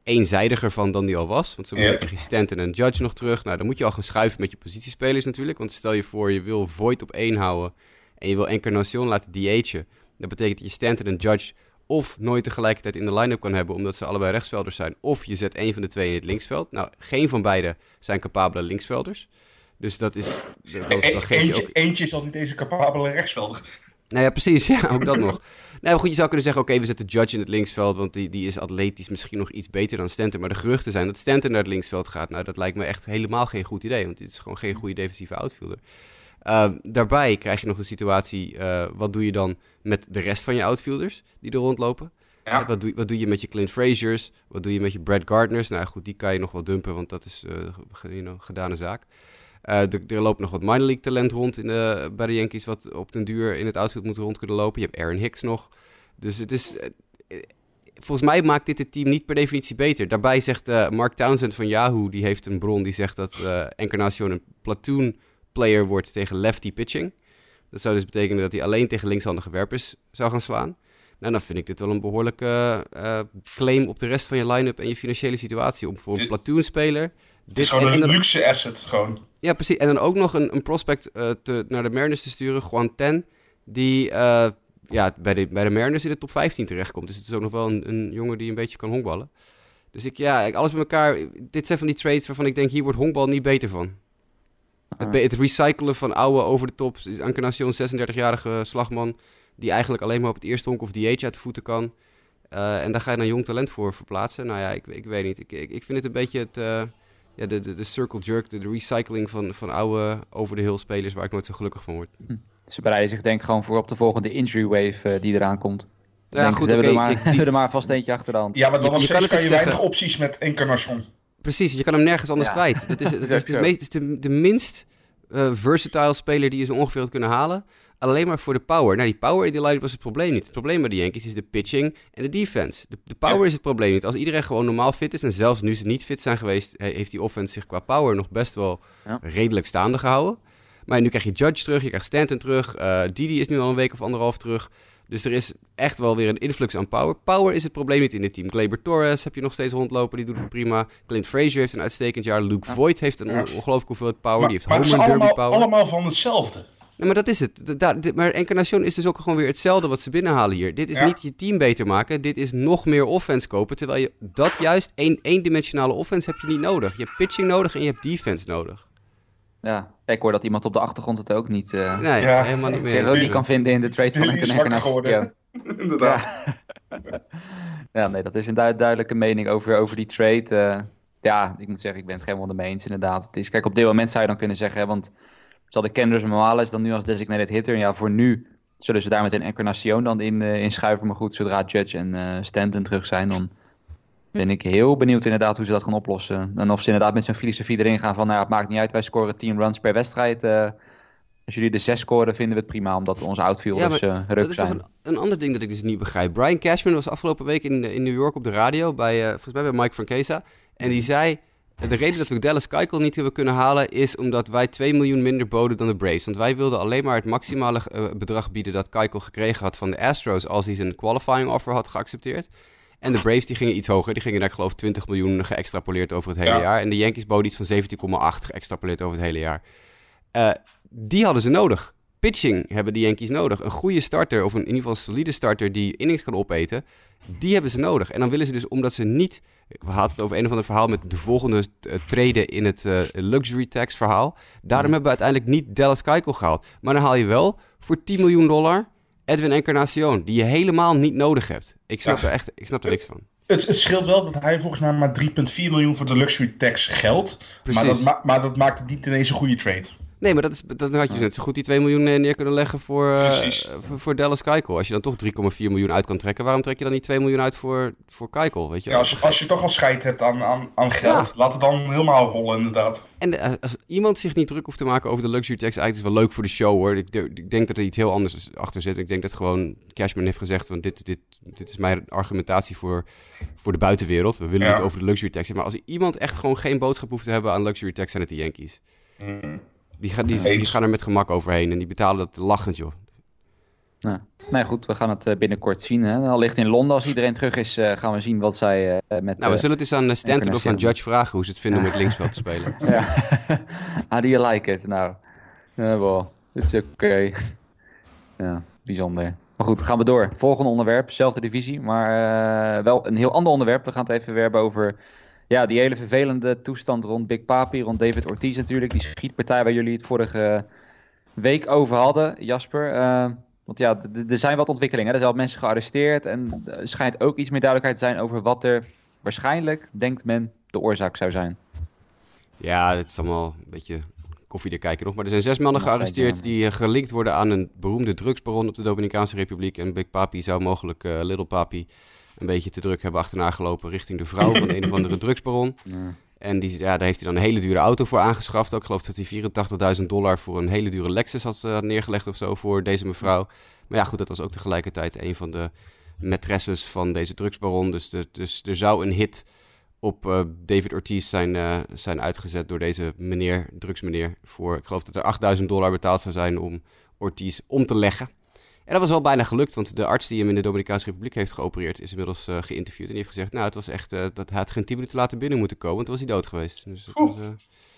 eenzijdiger van dan die al was. Want ja. krijg je Stanton en Judge nog terug. Nou, dan moet je al gaan schuiven met je positiespelers natuurlijk. Want stel je voor, je wil Void op één houden en je wil Encarnacion laten DH'en dat betekent dat je Stanton en Judge of nooit tegelijkertijd in de line-up kan hebben, omdat ze allebei rechtsvelders zijn. Of je zet een van de twee in het linksveld. Nou, geen van beide zijn capabele linksvelders. Dus dat is. Dat, dat geeft eentje, ook... eentje is al niet deze capabele rechtsvelder. Nou ja, precies. Ja, ook dat nog. Nou goed, je zou kunnen zeggen, oké, we zetten Judge in het linksveld, want die, die is atletisch misschien nog iets beter dan Stanton. Maar de geruchten zijn dat Stanton naar het linksveld gaat. Nou, dat lijkt me echt helemaal geen goed idee, want dit is gewoon geen goede defensieve outfielder. Uh, daarbij krijg je nog de situatie, uh, wat doe je dan met de rest van je outfielders die er rondlopen? Ja. Wat, doe, wat doe je met je Clint Fraziers? Wat doe je met je Brad Gardners? Nou goed, die kan je nog wel dumpen, want dat is uh, you know, gedane zaak. er, er loopt nog wat minor league talent rond in de, bij de Yankees, wat op den duur in het outfield moet rond kunnen lopen. Je hebt Aaron Hicks nog. Dus het is volgens mij maakt dit het team niet per definitie beter. Daarbij zegt uh, Mark Townsend van Yahoo, die heeft een bron die zegt dat Encarnacion een platoon player wordt tegen lefty pitching. Dat zou dus betekenen dat hij alleen tegen linkshandige werpers zou gaan slaan. Nou, dan vind ik dit wel een behoorlijke uh, claim op de rest van je line-up en je financiële situatie. Om voor een platoonspeler... Dit is gewoon een luxe asset, gewoon. Ja, precies. En dan ook nog een, een prospect uh, te, naar de Mariners te sturen, Juan Ten, die uh, ja, bij, de, bij de Mariners in de top 15 terechtkomt. Dus het is ook nog wel een, een jongen die een beetje kan honkballen. Dus ik, ja, alles bij elkaar. Dit zijn van die trades waarvan ik denk, hier wordt honkbal niet beter van. Het, het, recyclen van oude over de top. Encarnacion, 36-jarige slagman. Die eigenlijk alleen maar op het eerste honk of DH uit de voeten kan. Uh, en daar ga je dan jong talent voor verplaatsen. Nou ja, ik, ik weet niet. Ik, ik, ik vind het een beetje het, uh, ja, de, de, de circle jerk, de, de, recycling van, van oude over de hill spelers waar ik nooit zo gelukkig van word. Hm. Ze bereiden zich denk ik gewoon voor op de volgende injury wave uh, die eraan komt. Ja, goed, ze okay, hebben, er maar, die... er maar vast eentje achter de hand. Ja, maar dan je, je kan, je weinig opties met Encarnacion. Precies, je kan hem nergens anders ja. kwijt. Dat is, dat is, is, meest, de, de minst uh, versatile speler die je zo ongeveer had kunnen halen. Alleen maar voor de power. Nou, die power in die line was het probleem niet. Het probleem bij de Yankees is de pitching en de defense. De, de power is het probleem niet. Als iedereen gewoon normaal fit is, en zelfs nu ze niet fit zijn geweest, heeft die offense zich qua power nog best wel ja. redelijk staande gehouden. Maar nu krijg je Judge terug, je krijgt Stanton terug. Uh, Didi is nu al een week of anderhalf terug. Dus er is echt wel weer een influx aan power. Power is het probleem niet in dit team. Gleyber Torres heb je nog steeds rondlopen, die doet het prima. Clint Frazier heeft een uitstekend jaar. Luke ja. Voigt heeft een ja. ongelooflijk hoeveelheid power. Maar, die heeft maar home het is run derby allemaal, power. allemaal van hetzelfde. Nee, maar dat is het. Da da maar Encarnacion is dus ook gewoon weer hetzelfde wat ze binnenhalen hier. Dit is Ja. niet je team beter maken. Dit is nog meer offense kopen. Terwijl je dat juist, één, eendimensionale offense heb je niet nodig. Je hebt pitching nodig en je hebt defense nodig. Ja, ik hoor dat iemand op de achtergrond het ook niet, eh Nee, Ja. helemaal niet meer. zich ook niet kan vinden in de trade van Die Inderdaad. Ja. ja, nee, dat is een du- duidelijke mening over, over die trade. eh. ja, ik moet zeggen, ik ben het helemaal mee eens inderdaad. Het is, kijk, op dit moment zou je dan kunnen zeggen, hè, want zal de Kenders Morales dan nu als designated hitter, ja, voor nu zullen ze daar met een Encarnacion dan in, eh, in schuiven. Maar goed, zodra Judge en eh, Stanton terug zijn, dan ben ik heel benieuwd inderdaad hoe ze dat gaan oplossen. En of ze inderdaad met zo'n filosofie erin gaan van, nou ja, het maakt niet uit, wij scoren 10 runs per wedstrijd. eh, als jullie de 6 scoren, vinden we het prima, omdat onze outfielders Ja, maar ruk Dat is toch een, een ander ding dat ik dus niet begrijp. Brian Cashman was afgelopen week in, in New York op de radio, bij, eh, volgens mij bij Mike Francesa. En die zei, de reden dat we Dallas Keuchel niet hebben kunnen halen... is omdat wij 2 miljoen minder boden dan de Braves. Want wij wilden alleen maar het maximale eh, bedrag bieden... dat Keuchel gekregen had van de Astros... als hij zijn qualifying offer had geaccepteerd. En de Braves die gingen iets hoger. Die gingen naar, ik geloof, 20 miljoen geëxtrapoleerd over het hele Ja. jaar. En de Yankees boden iets van 17,8 geëxtrapoleerd over het hele jaar. Eh, die hadden ze nodig. Pitching hebben de Yankees nodig. Een goede starter, of een, in ieder geval een solide starter die innings kan opeten, die hebben ze nodig. En dan willen ze dus, omdat ze niet... We hadden het over een of ander verhaal met de volgende uh, treden in het uh, luxury tax verhaal. Daarom hebben we uiteindelijk niet Dallas Keuchel gehaald. Maar dan haal je wel voor 10 miljoen dollar Edwin Encarnacion, die je helemaal niet nodig hebt. Ik snap, Ja. er echt ik snap er niks van. Het, het scheelt wel dat hij volgens mij maar 3,4 miljoen voor de luxury tax geldt. Maar dat, ma- maar dat maakt het niet ineens een goede trade. Nee, maar dat, is, dat had je net zo goed die 2 miljoen eh, neer kunnen leggen voor, eh, voor, voor Dallas Keuchel. Als je dan toch 3,4 miljoen uit kan trekken, waarom trek je dan niet 2 miljoen uit voor, voor Keuchel? Weet je? Ja, als, als je toch al scheid hebt aan, aan, aan geld, Ja. laat het dan helemaal rollen inderdaad. En eh, als iemand zich niet druk hoeft te maken over de luxury tax, eigenlijk is het wel leuk voor de show hoor. Ik, ik denk dat er iets heel anders achter zit. Ik denk dat gewoon Cashman heeft gezegd, want dit, dit, dit is mijn argumentatie voor, voor de buitenwereld. We willen Ja. niet over de luxury tax. Maar als iemand echt gewoon geen boodschap hoeft te hebben aan luxury tax, zijn het de Yankees. Mm. Die, gaan die, gaan er met gemak overheen en die betalen dat lachend joh. Nou, nee, goed, we gaan het eh, binnenkort zien. Hè. Allicht in Londen, als iedereen terug is, eh, gaan we zien wat zij eh, met... Nou, we zullen het eens aan Stanton of aan. Judge vragen hoe ze het vinden om met linksveld te spelen. Ja. How do you like it? Nou, uh, well, it's okay. ja, bijzonder. Maar goed, gaan we door. Volgende onderwerp, zelfde divisie, maar eh, wel een heel ander onderwerp. We gaan het even weer hebben over ja, die hele vervelende toestand rond Big Papi, rond David Ortiz natuurlijk. Die schietpartij waar jullie het vorige week over hadden, Jasper. Eh, want ja, er zijn wat ontwikkelingen. Er zijn wat mensen gearresteerd en er schijnt ook iets meer duidelijkheid te zijn over wat er waarschijnlijk, denkt men, de oorzaak zou zijn. Ja, het is allemaal een beetje koffie kijken nog. Maar er zijn zes mannen gearresteerd die eh, gelinkt worden aan een beroemde drugsbaron op de Dominicaanse Republiek. En Big Papi zou mogelijk eh, Little Papi een beetje te druk hebben achterna gelopen richting de vrouw van een of andere drugsbaron. Ja. En die, ja, daar heeft hij dan een hele dure auto voor aangeschaft. Ook. Ik geloof dat hij 84.000 dollar voor een hele dure Lexus had, eh, had neergelegd of zo voor deze mevrouw. Maar ja, goed, dat was ook tegelijkertijd een van de maîtresses van deze drugsbaron. Dus, de, dus er zou een hit op eh, David Ortiz zijn, eh, zijn uitgezet door deze meneer, drugsmeneer. Voor, ik geloof dat er 8000 dollar betaald zou zijn om Ortiz om te leggen. En dat was wel bijna gelukt, want de arts die hem in de Dominicaanse Republiek heeft geopereerd, is inmiddels eh, geïnterviewd. En die heeft gezegd, nou, het was echt, eh, dat hij had geen 10 minuten later binnen moeten komen, want toen was hij dood geweest. Dus dat was, eh,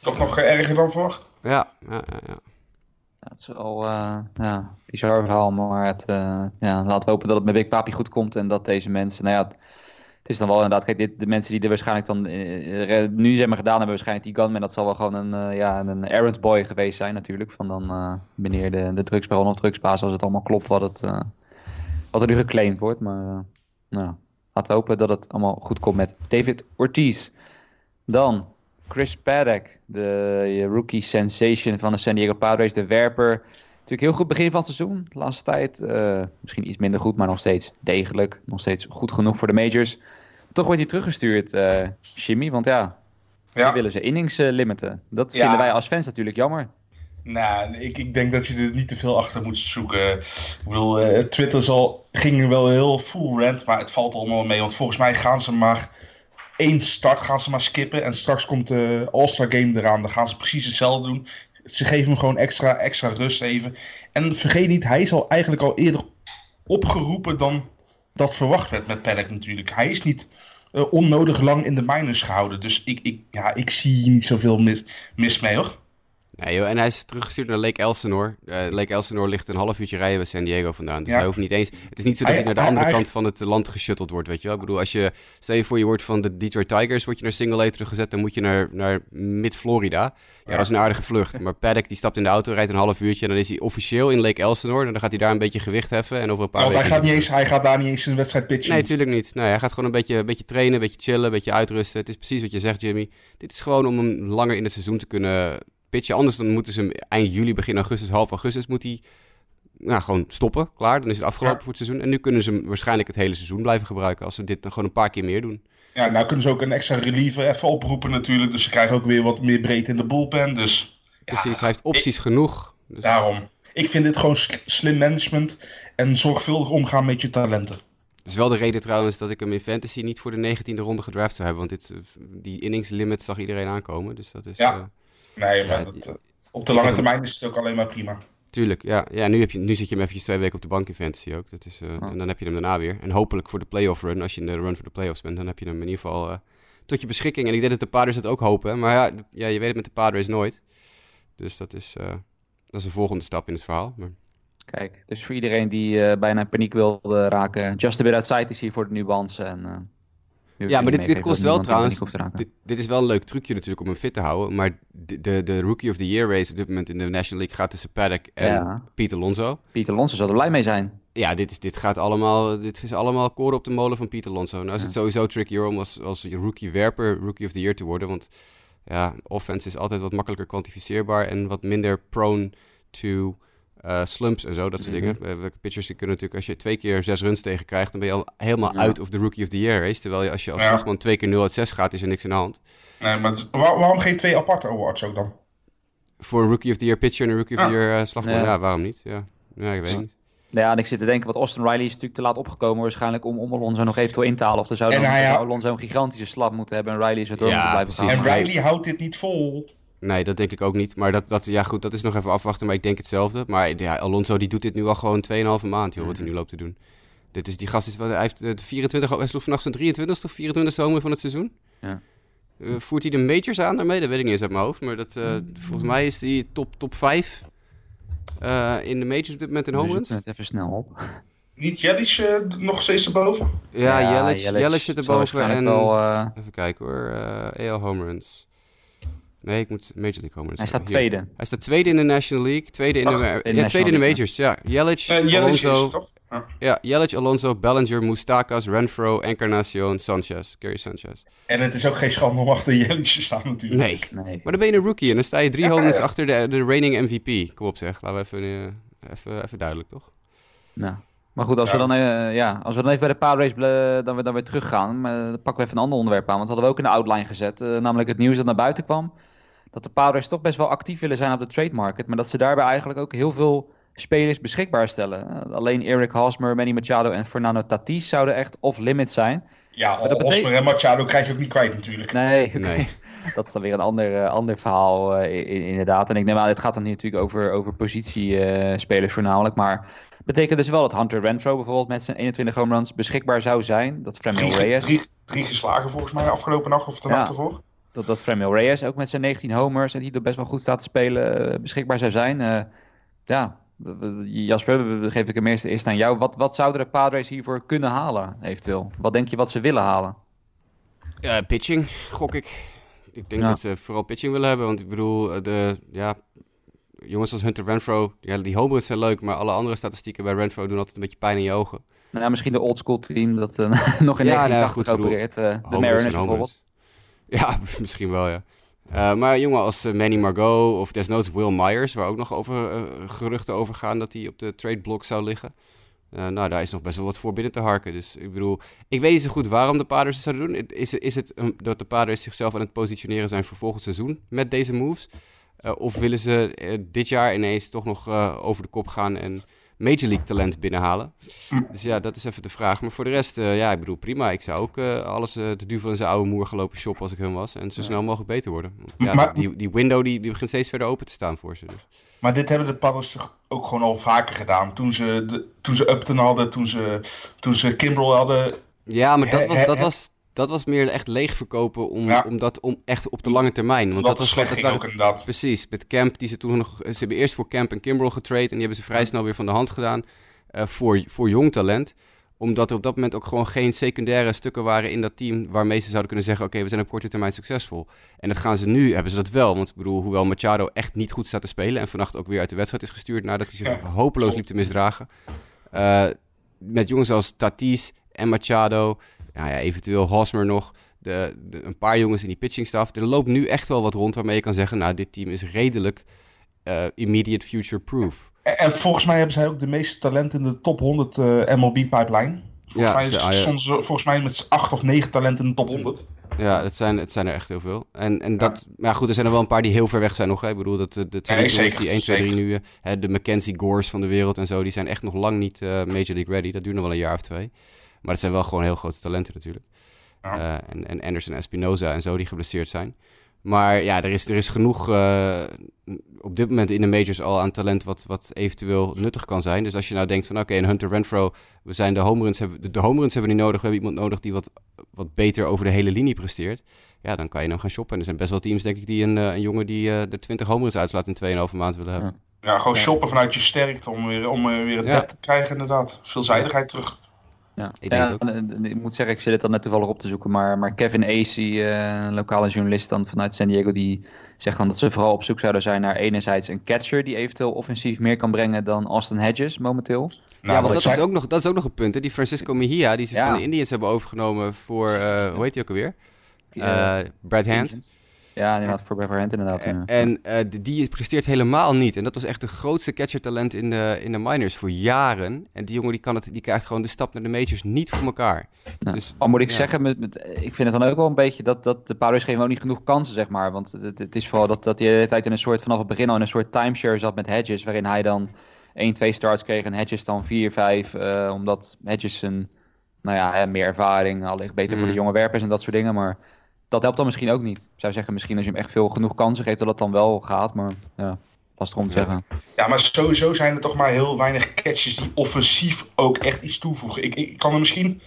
Toch nog erger dan voor? ja, ja, ja, ja. Ja, het is wel eh ja, bizar verhaal, maar het, eh, ja, laten we hopen dat het met Big Papi goed komt en dat deze mensen, nou ja, is dan wel inderdaad, kijk, dit, de mensen die er waarschijnlijk dan eh, eh, nu zeg maar gedaan hebben, waarschijnlijk die gunman, dat zal wel gewoon een, eh, ja, een errand boy geweest zijn natuurlijk, van dan eh meneer de, de drugsbaron of drugsbaas, als het allemaal klopt wat, het, eh, wat er nu geclaimd wordt, maar eh, nou, laten we hopen dat het allemaal goed komt met David Ortiz. Dan Chris Paddock, de rookie sensation van de San Diego Padres, de werper. Natuurlijk heel goed begin van het seizoen. De laatste tijd eh, misschien iets minder goed, maar nog steeds degelijk. Nog steeds goed genoeg voor de majors. Toch wordt hij teruggestuurd, eh Jimmy. Want ja, Ja. die willen ze innings limiten. Dat Ja. vinden wij als fans natuurlijk jammer. Nou, ik, ik denk dat je er niet te veel achter moet zoeken. Ik bedoel, eh, Twitter zal, ging wel heel full rant, maar het valt allemaal mee. Want volgens mij gaan ze maar één start gaan ze maar skippen. En straks komt de All-Star Game eraan. Dan gaan ze precies hetzelfde doen. Ze geven hem gewoon extra, extra rust even. En vergeet niet, hij is al eigenlijk al eerder opgeroepen dan dat verwacht werd met Paddock natuurlijk. Hij is niet eh, onnodig lang in de minors gehouden. Dus ik, ik, ja, ik zie hier niet zoveel mis mee hoor. Nee joh, en hij is teruggestuurd naar Lake Elsinore. Eh, Lake Elsinore ligt een half uurtje rijden bij San Diego vandaan. Dus Ja. hij hoeft niet eens... Het is niet zo dat hij, Hij- naar de andere hij- kant van het land geshutteld wordt, weet je wel. Ik bedoel, als je... Stel je voor je wordt van de Detroit Tigers, word je naar Single A teruggezet, dan moet je naar, naar mid-Florida. Ja, dat is een aardige vlucht. Maar Paddock die stapt in de auto, rijdt een half uurtje en dan is hij officieel in Lake Elsinore. En dan gaat hij daar een beetje gewicht heffen en over een paar Want hij gaat, niet eens, hij gaat daar niet eens een wedstrijd pitchen. Nee, natuurlijk niet. Nee, hij gaat gewoon een beetje, een beetje trainen, een beetje chillen, een beetje uitrusten. Het is precies wat je zegt, Jimmy. Dit is gewoon om hem langer in het seizoen te kunnen pitchen. Anders dan moeten ze hem eind juli, begin augustus, half augustus, moet hij nou, gewoon stoppen. Klaar, dan is het afgelopen Ja. voor het seizoen. En nu kunnen ze hem waarschijnlijk het hele seizoen blijven gebruiken als ze dit dan gewoon een paar keer meer doen. Ja, nou kunnen ze ook een extra reliever even oproepen natuurlijk. Dus ze krijgen ook weer wat meer breedte in de bullpen. Dus ja, Precies, hij heeft opties genoeg. Dus, Daarom. Ik vind dit gewoon slim management en zorgvuldig omgaan met je talenten. Het is wel de reden trouwens dat ik hem in fantasy niet voor de 19e ronde gedraft zou hebben. Want dit, eh, die innings limit zag iedereen aankomen. Dus dat is... Ja. eh, Nee, maar Ja, dat, eh, op de lange termijn is het ook alleen maar prima. Tuurlijk, ja. ja nu, heb je, nu zit je hem eventjes twee weken op de bank in fantasy ook. Dat is, eh, Ja. En dan heb je hem daarna weer. En hopelijk voor de playoff run, als je in de run voor de playoffs bent, dan heb je hem in ieder geval eh, tot je beschikking. En ik denk dat de Padres dat ook hopen. Maar ja, ja, je weet het met de Padres nooit. Dus dat is, eh, dat is een volgende stap in het verhaal. Maar, Kijk, dus voor iedereen die eh, bijna in paniek wilde raken, Just a Bit Outside is hier voor de nuance. En, eh, Ja, maar dit- dit kost wel trouwens- dit, dit is wel een leuk trucje natuurlijk om hem fit te houden. Maar de, de, de Rookie of the Year race op dit moment in de National League gaat tussen Paddock en Ja. Alonso. Pieter Lonsen zal er blij mee zijn. Ja, dit is, dit gaat allemaal, dit is allemaal koren op de molen van Pieter Alonso. Nou is Ja. het sowieso trickier om als, als rookie werper rookie of the year te worden. Want ja, offense is altijd wat makkelijker kwantificeerbaar en wat minder prone to eh, slumps en zo, dat soort Mhm. dingen. Eh, welke pitchers die kunnen natuurlijk, als je twee keer zes runs tegen krijgt, dan ben je al helemaal Ja. uit of de rookie of the year race. Terwijl je als je als Ja. slagman twee keer 0 uit 6 gaat, is er niks aan de hand. Nee, maar het- waar- waarom geen twee aparte awards ook dan? Voor een rookie of the year pitcher en een rookie of the Ja. year eh, slagman, ja. Ja. waarom niet? Ja, ja ik weet het niet. Ja, en ik zit te denken, wat Austin Riley is natuurlijk te laat opgekomen waarschijnlijk om, om Alonso nog eventueel in te halen. Of er zou, dan, zou Alonso een gigantische slap moeten hebben en Riley is er door Ja, moeten blijven precies. gaan. En Riley houdt dit niet vol. Nee, dat denk ik ook niet. Maar dat, dat, ja, goed, dat is nog even afwachten. Maar ik denk hetzelfde. Maar ja, Alonso die doet dit nu al gewoon 2,5 maand, joh, wat hij nu loopt te doen. Dit is, die gast is, hij heeft eh, de 24, hij sloeg vannacht zijn 23 of 24 homer van het seizoen. Ja. Eh, voert hij de majors aan daarmee? Dat weet ik niet eens uit mijn hoofd. Maar dat, eh, volgens mij is hij top, top 5 eh, in de majors op dit moment in home runs. het even snel op. Niet Jellish eh, nog steeds erboven? Ja, Yelich, Yelich zit erboven. En, Wel, Even kijken hoor. eh AL home runs. Nee, ik moet Major League home runs hij staat hebben. Hier. tweede. Hij staat tweede in de National League, tweede in de, Ach, in de tweede in de majors. Ja, Yelich, Eh Alonso, toch? Ja. ja, Yelich, Alonso, Bellinger, Mustakas, Renfro, Encarnacion, Sanchez, Gary Sanchez. En het is ook geen schande om achter Jellish te staan natuurlijk. Nee, Nee. maar dan ben je een rookie en dan sta je drie Ja, ja. achter de, de reigning MVP. Kom op zeg, laten we even, eh, even, even duidelijk toch? Nou. Maar goed, als, Ja. we dan, eh, ja, als we dan even bij de Padrace ble- dan, weer- dan weer teruggaan, dan pakken we even een ander onderwerp aan. Want dat hadden we ook in de outline gezet. namelijk het nieuws dat naar buiten kwam. Dat de Padres toch best wel actief willen zijn op de trade market. Maar dat ze daarbij eigenlijk ook heel veel spelers beschikbaar stellen. Eh, alleen Eric Hosmer, Manny Machado en Fernando Tatis zouden echt off-limit zijn. Ja, Maar dat betekent- Hosmer en Machado krijg je ook niet kwijt natuurlijk. Nee. Nee. dat is dan weer een ander, eh, ander verhaal eh, inderdaad. En ik neem aan, het gaat dan hier natuurlijk over, over positiespelers voornamelijk. Maar het betekent dus wel dat Hunter Renfro bijvoorbeeld met zijn 21 home runs beschikbaar zou zijn. Dat Fremio Drie, Reyes, drie, drie geslagen volgens mij afgelopen nacht of de Ja. nacht ervoor. Dat, dat Fremio Reyes ook met zijn 19 homers en die er best wel goed staat te spelen eh, beschikbaar zou zijn. Eh, ja, Jasper, geef ik hem eerst, eerst aan jou. Wat, wat zouden de Padres hiervoor kunnen halen eventueel? Wat denk je wat ze willen halen? Pitching, gok ik. Ik denk Ja. dat ze vooral pitching willen hebben. Want ik bedoel, eh, de, ja, jongens als Hunter Renfro, ja, die home runs zijn leuk. Maar alle andere statistieken bij Renfro doen altijd een beetje pijn in je ogen. Nou, misschien de oldschool team dat nog in Ja, nou, 1980 goed, ik bedoel, opereert. eh, de Mariners bijvoorbeeld. Ja, misschien wel, ja. Eh, maar jongen als eh, Manny Margot of desnoods Will Myers, waar ook nog over, eh, geruchten over gaan dat hij op de trade block zou liggen. Nou, daar is nog best wel wat voor binnen te harken. Dus ik bedoel, ik weet niet zo goed waarom de Padres het zouden doen. Is, is het um, dat de Padres zichzelf aan het positioneren zijn voor volgend seizoen met deze moves? Of willen ze dit jaar ineens toch nog over de kop gaan en Major League talent binnenhalen? Hm. Dus ja, dat is even de vraag. Maar voor de rest, eh, ja, ik bedoel, prima. Ik zou ook eh, alles eh, de duvel in zijn oude moer gelopen shoppen als ik hem was. En zo snel mogelijk beter worden. Want Ja, Maar- die, die window die, die begint steeds verder open te staan voor ze. Dus. Maar dit hebben de Padres toch ook gewoon al vaker gedaan. Toen ze, de, toen ze Upton hadden, toen ze, toen ze Kimbrel hadden. Ja, maar dat was, dat was, dat was meer echt leeg verkopen om, Ja. om dat om echt op de lange termijn. Want dat het was slecht dat ging waren- ook inderdaad. Precies, met Camp, die ze toen nog. Ze hebben eerst voor Camp en Kimbrel getrade. En die hebben ze vrij snel weer van de hand gedaan. eh, voor, voor jong talent. Omdat er op dat moment ook gewoon geen secundaire stukken waren in dat team. waarmee ze zouden kunnen zeggen: Oké, we zijn op korte termijn succesvol. En dat gaan ze nu, hebben ze dat wel. Want ik bedoel, hoewel Machado echt niet goed staat te spelen. en vannacht ook weer uit de wedstrijd is gestuurd. nadat hij zich hopeloos liep te misdragen. eh, met jongens als Tatis en Machado. Nou ja, eventueel Hosmer nog. De, de- een paar jongens in die pitching staff. Er loopt nu echt wel wat rond waarmee je kan zeggen: Nou, dit team is redelijk eh, immediate future proof. En, en volgens mij hebben zij ook de meeste talenten in de top 100 eh, MLB pipeline. Volgens Ja, mij is- ah, ze volgens mij met acht of negen talenten in de top 100. Ja, het zijn, het zijn er echt heel veel. En, en dat, maar goed, er zijn er wel een paar die heel ver weg zijn nog. Hè. Ik bedoel, dat de, de twee Nee, zeker, die 1, 2, 3 zeker. nu, eh, hè, de Mackenzie Gores van de wereld en zo, die zijn echt nog lang niet eh, Major League ready. Dat duurt nog wel een jaar of twee. Maar het zijn wel gewoon heel grote talenten natuurlijk. Eh, en, en Anderson Espinoza en zo, die geblesseerd zijn. Maar ja, er is, er is genoeg eh, op dit moment in de majors al aan talent wat, wat eventueel nuttig kan zijn. Dus als je nou denkt van oké, een Hunter Renfro, we zijn de home runs hebben, de, de home runs hebben we niet nodig. We hebben iemand nodig die wat, wat beter over de hele linie presteert. Ja, dan kan je hem gaan shoppen. En er zijn best wel teams, denk ik, die een, eh, een jongen die eh de 20 home runs uitslaat in 2,5 maand willen hebben. Ja, gewoon shoppen vanuit je sterkte om weer, om weer het Ja. depth te krijgen inderdaad. Veelzijdigheid terug. Ja. Ik denk ja, het ook. ik moet zeggen, ik zit het dan net toevallig op te zoeken, maar, maar Kevin Acey, eh, een lokale journalist dan vanuit San Diego, die zegt dan dat ze vooral op zoek zouden zijn naar enerzijds een catcher die eventueel offensief meer kan brengen dan Austin Hedges momenteel. Nou, ja, want dat is, ook nog, dat is ook nog een punt. Hè? Die Francisco Mejia, die ze Ja. van de Indians hebben overgenomen voor, eh, hoe heet hij ook alweer? Eh, Eh Brad Hand. Ja, inderdaad, voor Hand inderdaad. En eh, die- presteert helemaal niet. En dat was echt de grootste catcher-talent in de, in de minors voor jaren. En die jongen die kan het, die krijgt gewoon de stap naar de majors niet voor elkaar. Ja. Dus, Al moet ik ja. zeggen, met, met, ik vind het dan ook wel een beetje dat, dat de Padres geven ook niet genoeg kansen, zeg maar. Want het, het is vooral dat, dat hij de hele tijd in een soort, vanaf het begin al in een soort timeshare zat met Hedges, waarin hij dan 1, 2 starts kreeg en Hedges dan 4, 5, eh, omdat Hedges een, nou ja, meer ervaring, allicht beter voor de Mm. jonge werpers en dat soort dingen, maar dat helpt dan misschien ook niet. Ik zou zeggen, misschien als je hem echt veel genoeg kansen geeft, dat het dan wel gaat, maar ja, lastig om te Ja. zeggen. Ja, maar sowieso zijn er toch maar heel weinig catches die offensief ook echt iets toevoegen. Ik, ik kan er misschien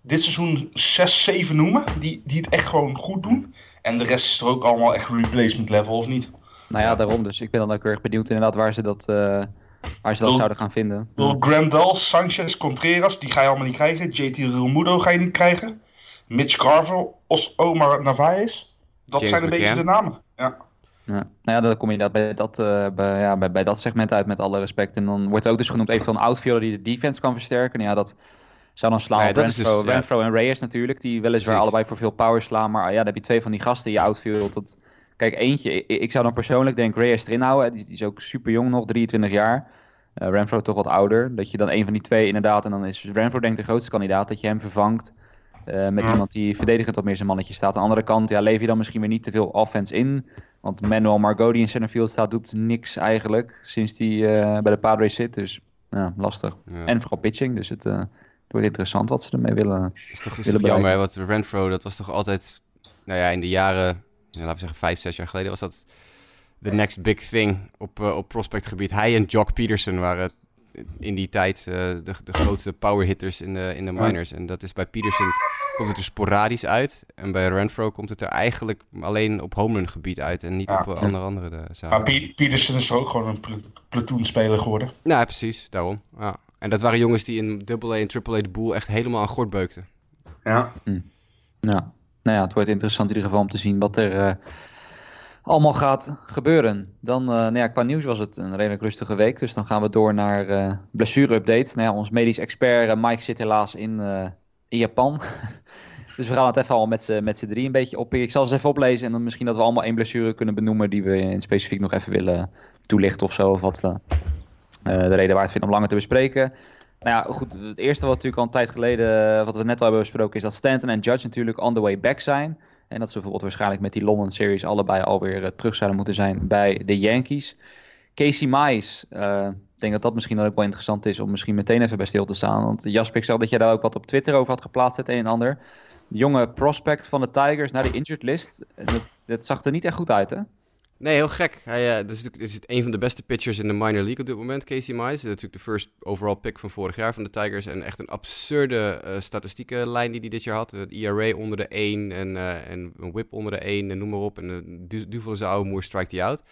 dit seizoen 6, 7 noemen die, die het echt gewoon goed doen. En de rest is er ook allemaal echt replacement level of niet. Nou ja, daarom dus. Ik ben dan ook heel erg benieuwd inderdaad waar ze dat, eh, waar ze dat zouden gaan vinden. Ik bedoel, Grandal, Sanchez, Contreras, die ga je allemaal niet krijgen. JT Realmuto ga je niet krijgen. Mitch Carver, Os Omar Narvaez. Dat James zijn een beetje de namen. Ja. Ja. Nou ja, dan kom je inderdaad bij dat, eh, bij, ja, bij, bij dat segment uit met alle respect. En dan wordt ook dus genoemd eventueel een outfielder die de defense kan versterken. Nou ja, dat zou dan slaan op ja, dat is Renfro, dus- ja. En Reyes natuurlijk. Die weliswaar Precies. allebei voor veel power slaan. Maar ah, ja, dan heb je twee van die gasten in je outfield. Dat, kijk, eentje, ik, ik zou dan persoonlijk denk Reyes erin houden. Die, die is ook super jong nog, 23 jaar. Eh, Renfro toch wat ouder. Dat je dan een van die twee inderdaad, en dan is Renfro denk ik de grootste kandidaat, dat je hem vervangt. Eh, met Ja. iemand die verdedigend wat meer zijn mannetje staat. Aan de andere kant, ja, lever je dan misschien weer niet te veel offense in. Want Manuel Margot die in centerfield staat, doet niks eigenlijk sinds hij eh, bij de Padres zit. Dus ja, lastig. ja. En vooral pitching, dus het, het wordt interessant wat ze ermee willen. Het is toch, is toch jammer, hè? Want Renfro, dat was toch altijd... Nou ja, in de jaren... ja, laten we zeggen vijf, zes jaar geleden was dat... The next big thing op, op prospectgebied. Hij en Jock Peterson waren in die tijd eh, de, de grootste power hitters in de, in de minors. En dat is bij Peterson... Komt het er sporadisch uit. En bij Renfro komt het er eigenlijk alleen op home run gebied uit. En niet Ja. op eh, andere, andere de Maar zaken. Pe- Peterson is er ook gewoon een pl platoonspeler geworden. Nou, precies. Daarom. Ja. En dat waren jongens die in AA en AAA de boel echt helemaal aan gort beukten. Ja. Ja. Nou ja, het wordt interessant in ieder geval om te zien wat er eh, allemaal gaat gebeuren. Dan, eh, nou ja, qua nieuws was het een redelijk rustige week. Dus dan gaan we door naar eh blessure-update. Nou ja, ons medisch expert eh, Mike zit helaas in, in Japan. dus we gaan het even al met z'n drie een beetje op. Ik zal ze even oplezen en dan misschien dat we allemaal één blessure kunnen benoemen die we in specifiek nog even willen toelichten of zo. Of wat we, de reden waard vinden om langer te bespreken. Nou ja, goed. Het eerste wat natuurlijk al een tijd geleden, wat we net al hebben besproken, is dat Stanton en Judge natuurlijk on the way back zijn. En dat ze bijvoorbeeld waarschijnlijk met die London Series allebei alweer eh, terug zouden moeten zijn bij de Yankees. Casey Mize, eh, ik denk dat dat misschien ook wel interessant is om misschien meteen even bij stil te staan. Want Jasper, ik zag dat jij daar ook wat op Twitter over had geplaatst, het een en ander. De jonge prospect van de Tigers naar de injured list. Dat, dat zag er niet echt goed uit, hè? Nee, heel gek. Hij eh, is, is een van de beste pitchers in de minor league op dit moment, Casey Mize. Natuurlijk de first overall pick van vorig jaar van de Tigers. En echt een absurde eh statistieke lijn die hij dit jaar had. Het ERA onder de 1 en, eh, en een whip onder de 1 en noem maar op. En uh, du duvel is de oude moer, strike die out.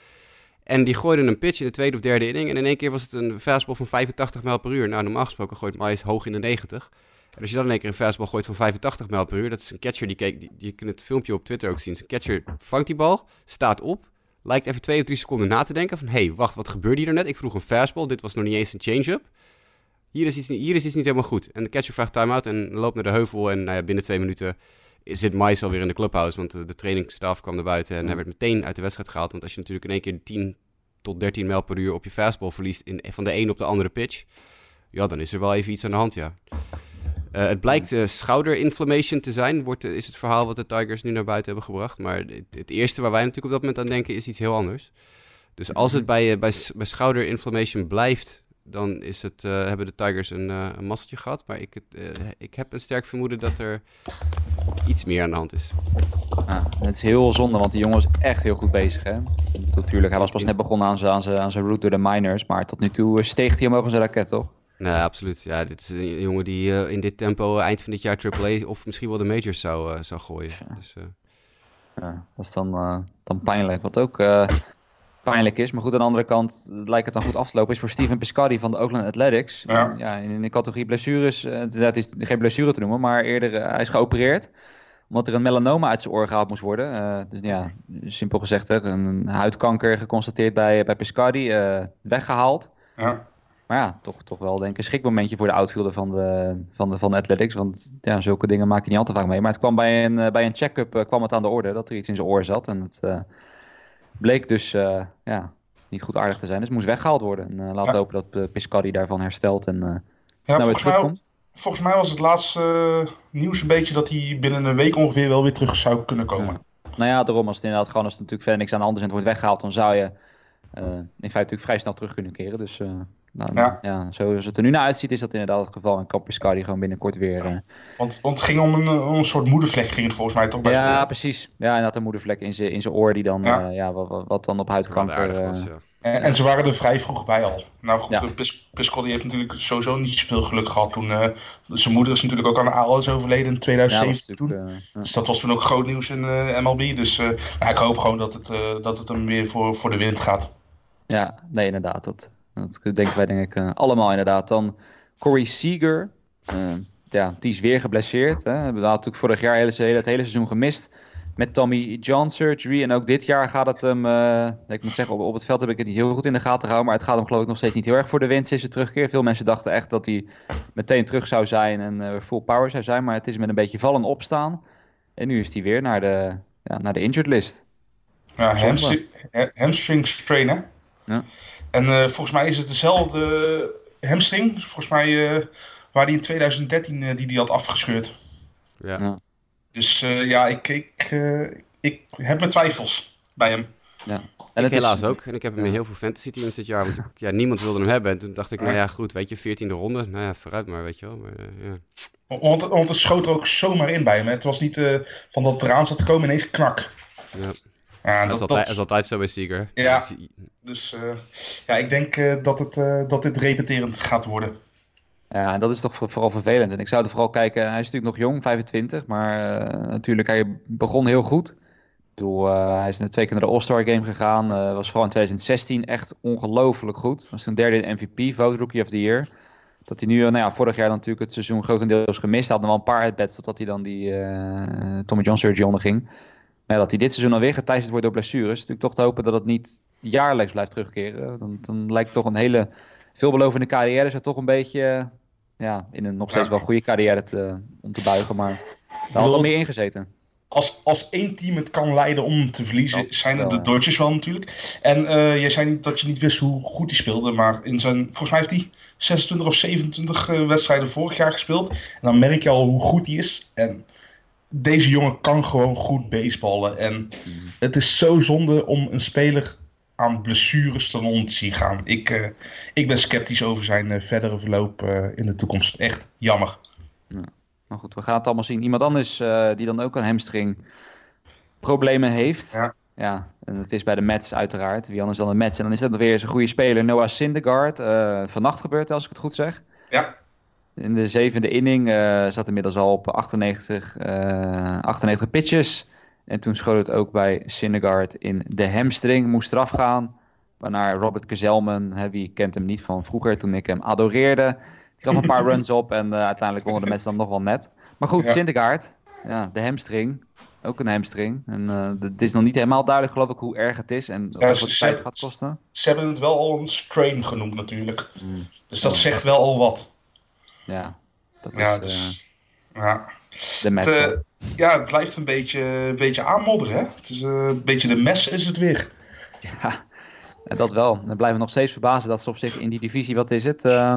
En die gooide een pitch in de tweede of derde inning. En in één keer was het een fastball van 85 mijl per uur. Nou, normaal gesproken gooit Mize hoog in de 90. En als je dan in één keer een fastball gooit van 85 mijl per uur, dat is een catcher die keek. Je kunt het filmpje op Twitter ook zien. Zijn catcher vangt die bal, staat op, lijkt even twee of drie seconden na te denken van... hé, hey, wacht, wat gebeurde hier net? Ik vroeg een fastball, dit was nog niet eens een change-up. Hier is, iets, niet- hier is iets niet helemaal goed. En de catcher vraagt time-out en loopt naar de heuvel... en nou ja, binnen twee minuten zit Mice alweer in de clubhouse... want de, de trainingsstaf kwam naar buiten en hij werd meteen uit de wedstrijd gehaald. Want als je natuurlijk in één keer 10 tot 13 mijl per uur op je fastball verliest... In, van de een op de andere pitch... ja, dan is er wel even iets aan de hand, ja. Uh, het blijkt uh, schouderinflammation te zijn, wordt, is het verhaal wat de Tigers nu naar buiten hebben gebracht. Maar het, het, eerste waar wij natuurlijk op dat moment aan denken is iets heel anders. Dus als het bij, bij, bij schouderinflammation blijft, dan is het, hebben de Tigers een, een masseltje gehad. Maar ik, ik heb een sterk vermoeden dat er iets meer aan de hand is. Ja, het is heel zonde, want die jongen is echt heel goed bezig. Hè? Natuurlijk, hij was pas net begonnen aan zijn, aan aan route door de miners. Maar tot nu toe steeg hij omhoog zijn raket, toch? Nee, absoluut. Ja, dit is een jongen die uh, in dit tempo eind van dit jaar AAA of misschien wel de majors zou, uh, zou gooien. Ja. Dus, uh... ja, dat is dan, dan pijnlijk. Wat ook pijnlijk is, maar goed, aan de andere kant lijkt het dan goed af te lopen, is voor Steven Piscardi van de Oakland Athletics. Ja. ja in de categorie blessures, dat is geen blessure te noemen, maar eerder hij is geopereerd omdat er een melanoma uit zijn oor gehaald moest worden. dus ja, simpel gezegd, hè, een huidkanker geconstateerd bij, bij Piscardi, weggehaald. Ja. Maar ja, toch, toch wel denk ik een schrikmomentje voor de outfielder van de, van de, van de Athletics. Want ja, zulke dingen maak je niet al te vaak mee. Maar het kwam bij een, bij een check-up uh, kwam het aan de orde dat er iets in zijn oor zat. En het uh, bleek dus uh, ja, niet goed aardig te zijn. Dus het moest weggehaald worden. En laten we ja. hopen dat Piscardi daarvan herstelt en ja, snel weer terugkomt. volgens mij was het laatste nieuws een beetje dat hij binnen een week ongeveer wel weer terug zou kunnen komen. Ja. Nou ja, daarom als het inderdaad gewoon als het natuurlijk verder niks aan de hand is en het wordt weggehaald, dan zou je in feite natuurlijk vrij snel terug kunnen keren. Dus nou, ja. ja. zoals het er nu naar uitziet, is dat inderdaad het geval. En Capiscari gewoon binnenkort weer. Uh... Want, want het ging om een, een soort moedervlek, ging het volgens mij toch? Bij ja, de... precies. Ja, inderdaad, een moedervlek in zijn in oor, die dan, ja. Uh, ja wat, wat, dan op huidkanker. Was, ja. en, en, ze waren er vrij vroeg bij al. Nou goed, ja. Heeft natuurlijk sowieso niet zoveel geluk gehad toen. Uh, zijn moeder is natuurlijk ook aan de ALS overleden in 2007 toen. Dus dat was toen ook groot nieuws in MLB. Dus nou, ik hoop gewoon dat het, dat het hem weer voor, voor de wind gaat. Ja, nee, inderdaad. Dat, dat denken wij denk ik uh, allemaal inderdaad. Dan Corey Seager. Uh, ja, die is weer geblesseerd. Hè. We hadden natuurlijk vorig jaar hele, het hele seizoen gemist. Met Tommy John surgery. En ook dit jaar gaat het hem. Uh, ik moet zeggen, op, op, het veld heb ik het niet heel goed in de gaten gehouden. Maar het gaat hem geloof ik nog steeds niet heel erg voor de winst is terugkeer. Veel mensen dachten echt dat hij meteen terug zou zijn en full power zou zijn. Maar het is met een beetje vallen opstaan. En nu is hij weer naar de, ja, naar de injured list. Ja, hamstring, hamstring strain hè? Ja. En uh, volgens mij is het dezelfde hamstring. Volgens mij uh, waar die in 2013 uh, die die had afgescheurd. Ja. ja. Dus ja, ik, ik, ik heb mijn twijfels bij hem. Ja. En ik helaas is... ook. En ik heb hem in heel veel fantasy teams dit jaar. Want ja, niemand wilde hem hebben. En toen dacht ik, nou ja, goed, weet je, 14e ronde. Nou ja, vooruit maar, weet je wel. Maar, ja. want, want het schoot er ook zomaar in bij hem. Het was niet van dat het eraan zat te komen ineens knak. Ja. Ja, dat, is altijd, dat, is altijd zo bij Seeger. Ja, dus uh, ja, ik denk uh, dat, het, uh, dat dit repeterend gaat worden. Ja, en dat is toch vooral vervelend. En ik zou er vooral kijken, hij is natuurlijk nog jong, 25, maar natuurlijk, hij begon heel goed. Ik bedoel, hij is twee keer naar de All-Star Game gegaan, was vooral in 2016 echt ongelooflijk goed. Was toen derde in MVP, vote Rookie of the Year. Dat hij nu, nou ja, vorig jaar dan natuurlijk het seizoen grotendeels gemist. Hij had nog wel een paar at-bats totdat hij dan die Tommy John surgery onderging. Maar dat hij dit seizoen alweer geteisterd wordt door blessures, is natuurlijk toch te hopen dat het niet jaarlijks blijft terugkeren. Dan, dan lijkt toch een hele veelbelovende carrière zou toch een beetje ja, in een nog steeds wel goede carrière te, om te buigen, maar daar had al meer ingezeten. Als, als één team het kan leiden om te verliezen, zijn het de Dodgers wel natuurlijk. En uh, jij zei niet dat je niet wist hoe goed hij speelde, maar in zijn, volgens mij heeft hij 26 of 27 uh, wedstrijden vorig jaar gespeeld. En dan merk je al hoe goed hij is. En deze jongen kan gewoon goed baseballen. En het is zo zonde om een speler aan blessures te zien gaan. Ik, uh, ik ben sceptisch over zijn uh, verdere verloop uh, in de toekomst. Echt jammer. Ja. Maar goed, we gaan het allemaal zien. Iemand anders die dan ook een hamstring problemen heeft. Ja. ja. En het is bij de Mets uiteraard. Wie anders dan de Mets. En dan is dat nog weer eens een goede speler. Noah Syndergaard. vannacht gebeurt als ik het goed zeg. Ja. In de zevende inning uh, zat inmiddels al op 98, uh, 98 pitches. En toen schoot het ook bij Syndergaard in de hamstring. Moest eraf gaan. Waarna Robert Kezelman, wie kent hem niet van vroeger toen ik hem adoreerde. Gaf een paar runs op en uh, uiteindelijk wonnen de mensen dan nog wel net. Maar goed, ja. Syndergaard, ja, de hamstring. Ook een hamstring. En het is nog niet helemaal duidelijk geloof ik hoe erg het is en ja, wat het tijd gaat kosten. Ze hebben het wel al een strain genoemd natuurlijk. Mm. Dus dat zegt wel al wat. Ja, dat ja, is dus, uh, ja. de mes. Het, uh, ja, het blijft een beetje, een beetje aanmodderen. Hè? Het is uh, een beetje de mes is het weer. Ja, dat wel. Dan blijven we nog steeds verbazen dat ze op zich in die divisie, wat is het? Uh,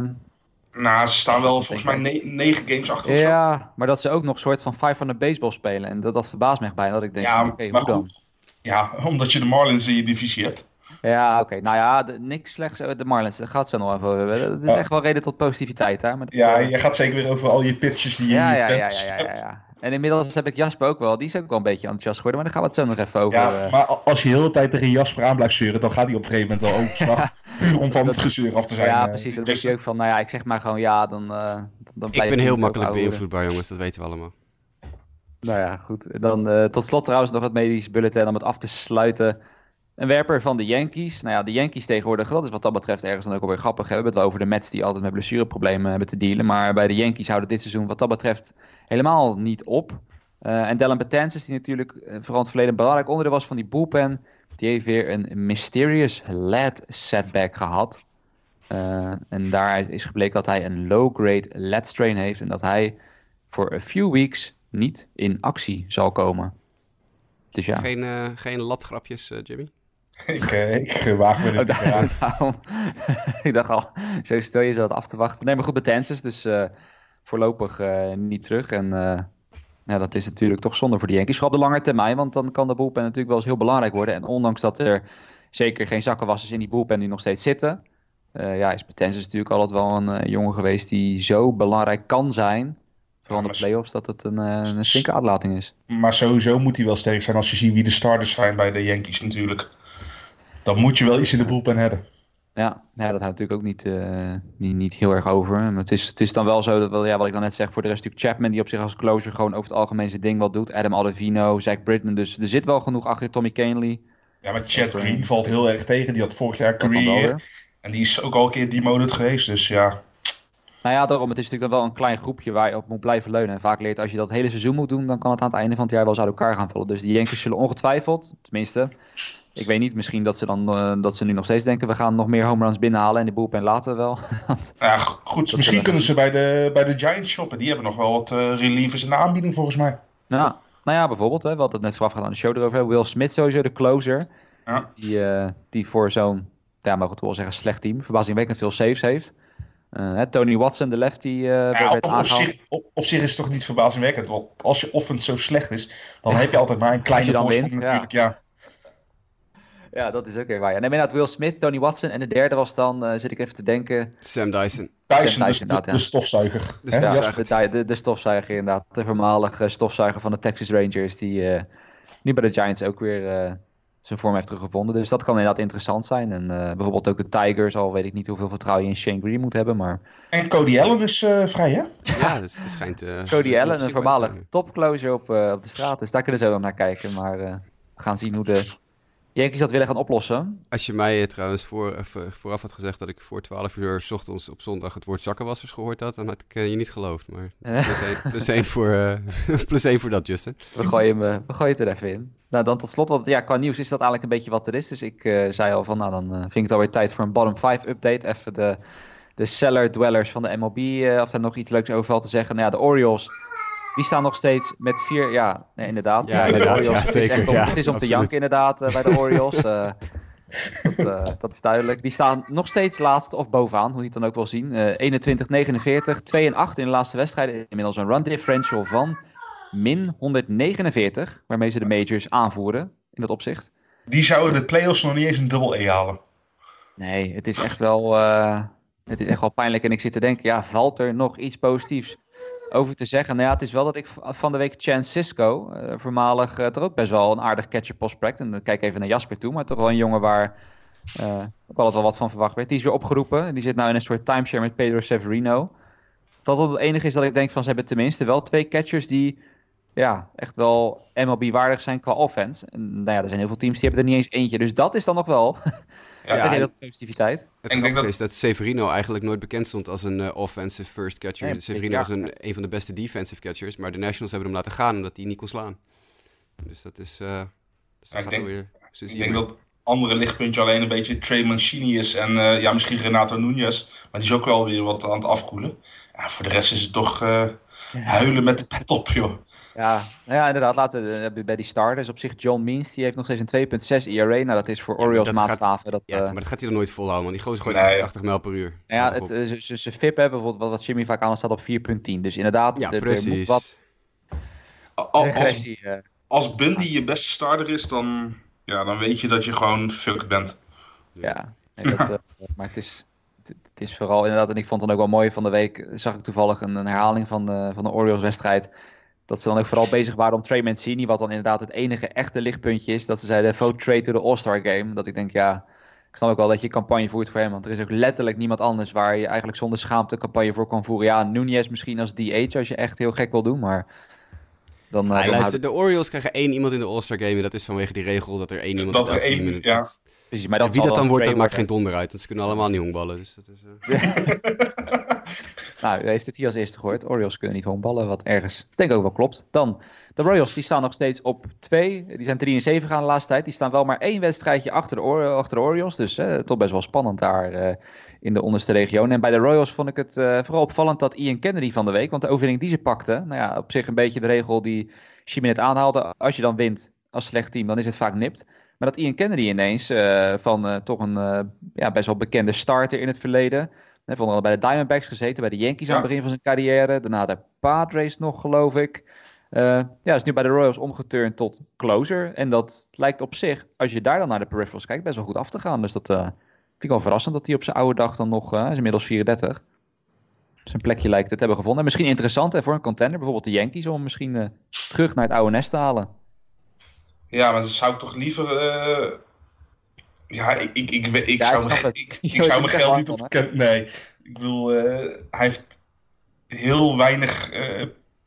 Nou, ze staan wel volgens mij ne negen games achter of zo. Ja, maar dat ze ook nog een soort van 500 baseball spelen. En dat, dat verbaast me echt bijna. Dat ik denk, Ja, maar dan? goed. Ja, omdat je de Marlins in je divisie hebt. Ja, oké. Nou ja, de, niks slechts. eh, De Marlins, daar gaat het zo nog even over. hebben. Dat is Ja. echt wel reden tot positiviteit, hè? Maar dat- Ja, je gaat zeker weer over al je pitches die je ja, in ja, je ja, ja, fantasy ja, ja, hebt. ja. En inmiddels heb ik Jasper ook wel. Die is ook wel een beetje enthousiast geworden. Maar daar gaan we het zo nog even over. Ja, eh. maar als je de hele tijd tegen Jasper aan blijft zeuren, dan gaat hij op een gegeven moment wel overslag. Puur om van het gezeur af te zijn. ja, eh, precies. Dan dus- weet je ook van, nou ja, ik zeg maar gewoon ja, dan, eh dan Ik ben heel makkelijk beïnvloedbaar, jongens. Dat weten we allemaal. Nou ja, goed. Dan eh, tot slot trouwens nog het medisch bulletin om het af te sluiten. Een werper van de Yankees. Nou ja, de Yankees tegenwoordig, dat is wat dat betreft ergens dan ook alweer grappig. We hebben het wel over de Mets die altijd met blessureproblemen hebben te dealen. Maar bij de Yankees houden dit seizoen wat dat betreft helemaal niet op. Eh, en Dylan Betances, die natuurlijk eh, vooral het verleden belangrijk onderdeel was van die bullpen. Die heeft weer een mysterious lead setback gehad. Eh, en daar is gebleken dat hij een low-grade lead strain heeft. En dat hij voor a few weeks niet in actie zal komen. Dus ja. Geen, geen latgrapjes, Jimmy? ik, eh, ik eh, waag me Oh, niet daarom. ik dacht al, zo stel je ze dat af te wachten. Nee, maar goed, Betances dus eh, voorlopig niet terug. En ja, dat is natuurlijk toch zonde voor de Yankees. Vooral op de lange termijn, want dan kan de bullpen natuurlijk wel eens heel belangrijk worden. En ondanks dat er zeker geen zakkenwassers in die bullpen die nog steeds zitten... ja, is Betances natuurlijk altijd wel een jongen geweest die zo belangrijk kan zijn... Vooral in de playoffs, dat het een, een flinke uitlating is. Maar sowieso moet hij wel sterk zijn als je ziet wie de starters zijn bij de Yankees natuurlijk. Dan moet je wel iets in de bullpen hebben. Ja, ja dat houdt natuurlijk ook niet, eh, niet, niet heel erg over. Maar het, is, het is dan wel zo, dat, wel, ja, wat ik dan net zeg, voor de rest natuurlijk Chapman, die op zich als closer gewoon over het algemeen zijn ding wel doet. Adam Ottavino, Zach Britton, dus er zit wel genoeg achter Tommy Canley. Ja, maar Chad Green valt heel erg tegen. Die had vorig jaar career. En die is ook al een keer demoted geweest. Dus ja, Nou ja, daarom, het is natuurlijk dan wel een klein groepje waar je op moet blijven leunen. En vaak leert als je dat hele seizoen moet doen, dan kan het aan het einde van het jaar wel eens uit elkaar gaan vallen. Dus die Yankees zullen ongetwijfeld, tenminste, ik weet niet, misschien dat ze, dan, eh, dat ze nu nog steeds denken, we gaan nog meer home runs binnenhalen en de boelpen laten we wel. Ja, goed. Misschien kunnen ze bij de, bij de Giants shoppen. Die hebben nog wel wat eh, relievers in de aanbieding volgens mij. Nou, nou ja, bijvoorbeeld, hè, we hadden het net vooraf aan de show erover. Will Smith sowieso, de closer. Ja. Die, eh, die voor zo'n, ja, mag het wel zeggen, slecht team, verbazingwekkend veel saves heeft. Eh, Tony Watson, de lefty, eh Ja, werd op, op, aangehaald. zich, op, op zich is het toch niet verbazingwekkend. Want als je offense zo slecht is, dan heb je altijd maar een kleine dan voorsprong wint, natuurlijk. Ja. Ja, dat is ook weer waar. Ja. Nee, maar inderdaad, Will Smith, Tony Watson. En de derde was dan, eh, zit ik even te denken, Sam Dyson. Dyson, Dyson, dus de, ja. de stofzuiger. De stofzuiger. de, stofzuiger inderdaad. De voormalige stofzuiger van de Texas Rangers. Die eh, nu bij de Giants ook weer eh, zijn vorm heeft teruggevonden. Dus dat kan inderdaad interessant zijn. En eh, bijvoorbeeld ook de Tigers. Al weet ik niet hoeveel vertrouwen je in Shane Green moet hebben. Maar En Cody Allen is eh, vrij, hè? Ja, dus het schijnt... eh, Cody Allen, een voormalig topcloser op, eh, op de straat. Dus daar kunnen ze wel naar kijken. Maar eh, we gaan zien hoe de Yankees dat willen gaan oplossen. Als je mij eh, trouwens voor, eh, voor- vooraf had gezegd dat ik voor 12 uur 's ochtends op zondag het woord zakkenwassers gehoord had, dan had ik eh, je niet geloofd. Maar plus één, plus één voor, eh, plus één voor dat, Justin. We gooien, hem, we gooien het er even in. Nou, dan tot slot, want ja, qua nieuws is dat eigenlijk een beetje wat er is. Dus ik zei al van, nou, dan vind ik het alweer tijd voor een bottom 5 update. Even de, de cellar dwellers van de MLB, of daar nog iets leuks over valt te zeggen. Nou ja, de Orioles, die staan nog steeds met vier, ja, nee, inderdaad. Ja, de inderdaad, ja, het is zeker, om, ja, het is om te janken inderdaad eh, bij de Orioles. eh, dat, eh, dat is duidelijk. Die staan nog steeds laatst of bovenaan, hoe je het dan ook wil zien. Eh 21, 49, 2 en 8 in de laatste wedstrijden. Inmiddels een run differential van min 149, waarmee ze de majors aanvoeren in dat opzicht. Die zouden de playoffs nog niet eens een double E halen. Nee, het is echt wel, eh, het is echt wel pijnlijk. En ik zit te denken, ja, valt er nog iets positiefs over te zeggen? Nou ja, het is wel dat ik van de week Chance Cisco, eh, voormalig, eh, toch ook best wel een aardig catcher prospect. En dan kijk even naar Jasper toe, maar toch wel een jongen waar eh, ook altijd wel wat van verwacht werd. Die is weer opgeroepen. En die zit nou in een soort timeshare met Pedro Severino. Dat het enige is dat ik denk van, ze hebben tenminste wel twee catchers die ja, echt wel MLB-waardig zijn qua offense. En nou ja, er zijn heel veel teams die hebben er niet eens eentje. Dus dat is dan nog wel Ja, en- positiviteit. Het Ik denk grappige dat- is dat Severino eigenlijk nooit bekend stond als een eh, offensive first catcher. Nee, Severino ja. was een, een van de beste defensive catchers, maar de Nationals hebben hem laten gaan omdat hij niet kon slaan. Dus dat is... dus dat ik denk- alweer... zo Ik denk dat andere lichtpuntje alleen een beetje Trey Mancini is. En eh, ja, misschien Renato Nunez. Maar die is ook wel weer wat aan het afkoelen. Ja, voor de rest is het toch... eh, huilen met de pet op, joh. Ja, nou ja, inderdaad. Laten we bij die starters. Op zich, John Means, die heeft nog steeds een 2.6 ERA. Nou, dat is voor Orioles maatstaven. Dat, Ja, eh, maar dat gaat hij dan nooit volhouden, want die gozer gooit Nee. 88 mijl per uur. nou ja, het, eh, ze- ze- FIP hebben bijvoorbeeld, wat, Jimmy vaak aan staat op 4.10. Dus inderdaad, ja, er- er moet precies. wat Al- Als, regressie. eh, als Bundy je beste starter is, dan, ja, dan weet je dat je gewoon fucked bent. Ja, nee, dat, eh, maar het is, het, het is vooral inderdaad, en ik vond het dan ook wel mooi van de week, zag ik toevallig een, een herhaling van de, van de Orioles-wedstrijd. Dat ze dan ook vooral bezig waren om Trey Mancini, wat dan inderdaad het enige echte lichtpuntje is. Dat ze zeiden, vote Trey to the All-Star Game. Dat ik denk, ja, ik snap ook wel dat je campagne voert voor hem. Want er is ook letterlijk niemand anders waar je eigenlijk zonder schaamte campagne voor kan voeren. Ja, Nunez misschien als DH als je echt heel gek wil doen, maar... Dan, eh, Hij dan luister, de Orioles krijgen één iemand in de All-Star Game. En dat is vanwege die regel dat er één iemand Dat in er elk team in het- ja. Precies, maar dat wie dat dan wordt, dat maakt geen donder uit. Want ze kunnen allemaal niet honkballen. Dus dat is, eh, Nou, u heeft het hier als eerste gehoord. Orioles kunnen niet honkballen, wat ergens ik denk ook wel klopt. Dan, de Royals, die staan nog steeds op 2. Die zijn 3 en 7 gaan de laatste tijd. Die staan wel maar één wedstrijdje achter de, Or- achter de Orioles. Dus eh, toch best wel spannend daar eh, in de onderste regionen. En bij de Royals vond ik het eh, vooral opvallend dat Ian Kennedy van de week, want de overwinning die ze pakte, nou ja, op zich een beetje de regel die Jimmy net aanhaalde. Als je dan wint als slecht team, dan is het vaak nipt. Maar dat Ian Kennedy ineens eh, van eh, toch een eh, ja, best wel bekende starter in het verleden. Hij heeft onder andere bij de Diamondbacks gezeten, bij de Yankees aan het begin van zijn carrière. Daarna de Padres nog, geloof ik. Ja, is nu bij de Royals omgeturnd tot closer. En dat lijkt op zich, als je daar dan naar de peripherals kijkt, best wel goed af te gaan. Dus dat vind ik wel verrassend dat hij op zijn oude dag dan nog, is inmiddels 34, zijn plekje lijkt het te hebben gevonden. En misschien interessant hè, voor een contender, bijvoorbeeld de Yankees, om misschien terug naar het oude nest te halen. Ja, maar dan zou ik toch liever. eh, Ja, ik, ik, ik, ik, Ja, zou, mijn- ik, zou mijn geld niet op. Nee, ik bedoel, eh, hij heeft heel weinig eh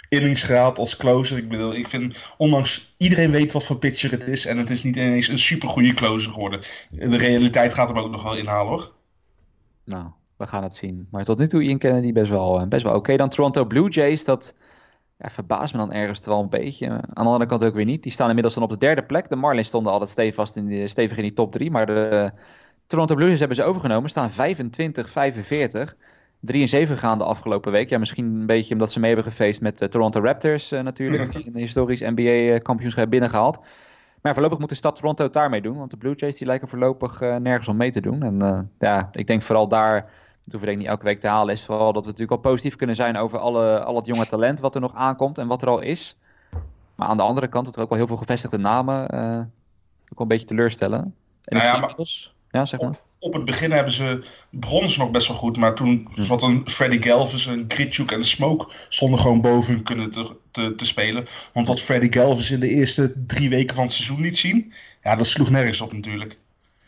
innings gehad als closer. Ik bedoel, ik vind, ondanks iedereen weet wat voor pitcher het is. En het is niet ineens een supergoeie closer geworden. De realiteit gaat hem ook nog wel inhalen hoor. Nou, we gaan het zien. Maar tot nu toe Ian Kennedy best wel, best wel oké. Dan Toronto Blue Jays, dat ja, verbaast me dan ergens wel een beetje. Aan de andere kant ook weer niet. Die staan inmiddels dan op de derde plek. De Marlins stonden altijd stevig in die, stevig in die top drie. Maar de eh, Toronto Blue Jays hebben ze overgenomen. Staan 25, 45. 3 en 7 gaan de afgelopen week. Ja, misschien een beetje omdat ze mee hebben gefeest met de Toronto Raptors eh, natuurlijk. een historisch NBA-kampioenschap binnengehaald. Maar voorlopig moet de stad Toronto het daarmee doen. Want de Blue Jays die lijken voorlopig eh, nergens om mee te doen. En eh, ja, ik denk vooral daar, dat we denk ik niet elke week te halen, is vooral dat we natuurlijk wel positief kunnen zijn over alle, al het jonge talent wat er nog aankomt en wat er al is. Maar aan de andere kant, dat er ook wel heel veel gevestigde namen eh, ook wel een beetje teleurstellen. En Nou ja, maar- ja, zeg maar. Op het begin hebben ze begonnen ze nog best wel goed, maar toen zat een Freddy Galvis, een Gritchuk en Smoke stonden gewoon boven hun kunnen te, te, te spelen. Want wat Freddy Galvis in de eerste drie weken van het seizoen niet zien, ja, dat sloeg nergens op natuurlijk.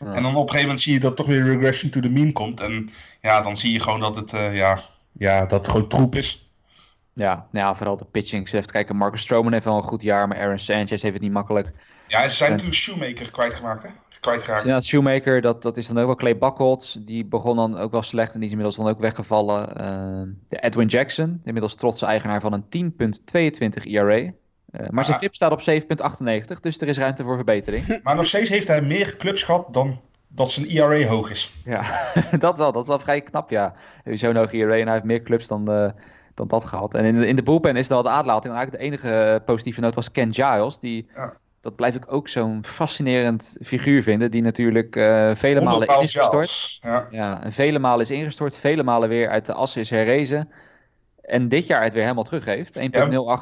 Ja. En dan op een gegeven moment zie je dat toch weer regression to the mean komt. En ja, dan zie je gewoon dat het, eh, ja, ja, dat het gewoon troep is. Ja, nou ja, vooral de pitching. Ze heeft kijken, Marcus Stroman heeft wel een goed jaar, maar Aaron Sanchez heeft het niet makkelijk. Ja, ze zijn Ja. natuurlijk Shoemaker kwijtgemaakt, hè? Kwijtgeraakt. Ja, Shoemaker, dat, dat is dan ook wel Clay Buchholz. Die begon dan ook wel slecht en die is inmiddels dan ook weggevallen. Eh, de Edwin Jackson, inmiddels trotse eigenaar van een 10.22 ERA. Eh, maar zijn Ah. FIP staat op 7.98, dus er is ruimte voor verbetering. Maar nog steeds heeft hij meer clubs gehad dan dat zijn ERA hoog is. ja, dat wel. Dat is wel vrij knap, ja. Zo'n hoog ERA en hij heeft meer clubs dan, eh, dan dat gehad. En in de, in de bullpen is er wel de aderlating. En eigenlijk de enige eh, positieve noot was Ken Giles. Die, Ja. Dat blijf ik ook zo'n fascinerend figuur vinden. Die natuurlijk vele malen is gestort. Giles. Ja. Ja, en vele malen is ingestort, vele malen weer uit de assen is herrezen. En dit jaar het weer helemaal teruggeeft. 1.08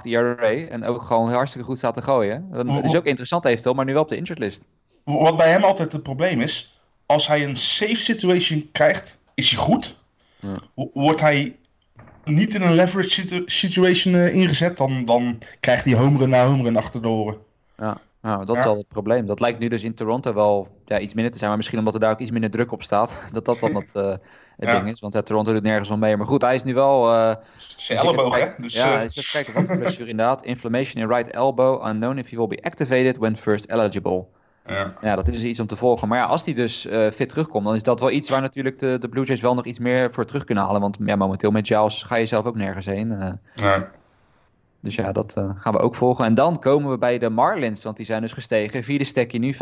ERA. En ook gewoon hartstikke goed staat te gooien. Dat is ook interessant eventueel, maar nu wel op de injured list. Wat bij hem altijd het probleem is, als hij een safe situation krijgt, is hij goed. Ja. Wordt hij niet in een leverage situ- situation eh, ingezet, dan, dan krijgt hij homerun na homerun achter de oren. Ja, nou, dat Ja. is wel het probleem. Dat lijkt nu dus in Toronto wel ja, iets minder te zijn. Maar misschien omdat er daar ook iets minder druk op staat. Dat dat dan het, eh, het Ja. ding is. Want ja, Toronto doet nergens wel mee. Maar goed, hij is nu wel... eh, Zijn elleboog, hè? Dus, ja, eh, dus even kijken. Wat is de blessure inderdaad? Inflammation in right elbow. Unknown if he will be activated when first eligible. ja. Ja, dat is dus iets om te volgen. Maar ja, als die dus eh, fit terugkomt, dan is dat wel iets waar natuurlijk de, de Blue Jays wel nog iets meer voor terug kunnen halen. Want ja, momenteel met Giles ga je zelf ook nergens heen. Ja. Dus ja, dat eh, gaan we ook volgen. En dan komen we bij de Marlins, want die zijn dus gestegen. Vierde stekje nu, 25-43.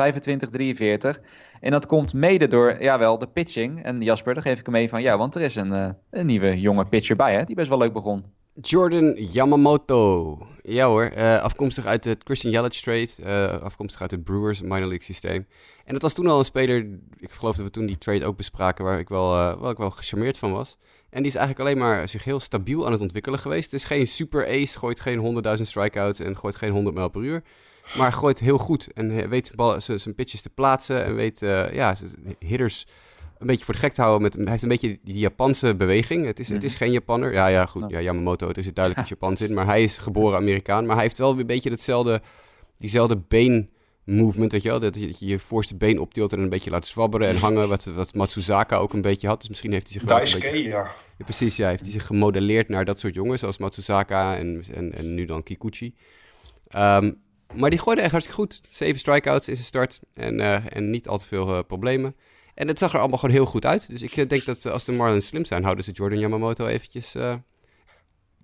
En dat komt mede door, jawel, de pitching. En Jasper, daar geef ik hem mee van, ja, want er is een, eh, een nieuwe jonge pitcher bij, hè, die best wel leuk begon. Jordan Yamamoto. Ja hoor, uh, afkomstig uit het Christian Yelich trade. Afkomstig uit het Brewers minor league systeem. En het was toen al een speler, ik geloof dat we toen die trade ook bespraken, waar ik wel, waar ik wel gecharmeerd van was. En die is eigenlijk alleen maar zich heel stabiel aan het ontwikkelen geweest. Het is geen super ace, gooit geen 100.000 strikeouts en gooit geen 100 mijl per uur. Maar gooit heel goed en weet zijn pitches te plaatsen en weet ja, hitters een beetje voor de gek te houden. Met, hij heeft een beetje die Japanse beweging. Het is, het is mhm. geen Japanner. Ja, ja, goed. Ja, Yamamoto, er zit duidelijk iets Japans in. Maar hij is geboren Amerikaan. Maar hij heeft wel weer een beetje hetzelfde, diezelfde been movement, weet je wel? Dat je je voorste been optilt en een beetje laat zwabberen en hangen, wat, wat Matsuzaka ook een beetje had. Dus misschien heeft hij zich wel een beetje... ja. ja. Precies, ja. Heeft hij zich gemodelleerd naar dat soort jongens, zoals Matsuzaka en, en, en nu dan Kikuchi. Um, maar die gooide echt hartstikke goed. Zeven strikeouts in zijn start en, uh, en niet al te veel uh, problemen. En het zag er allemaal gewoon heel goed uit. Dus ik eh, denk dat als de Marlins slim zijn, houden ze Jordan Yamamoto eventjes uh,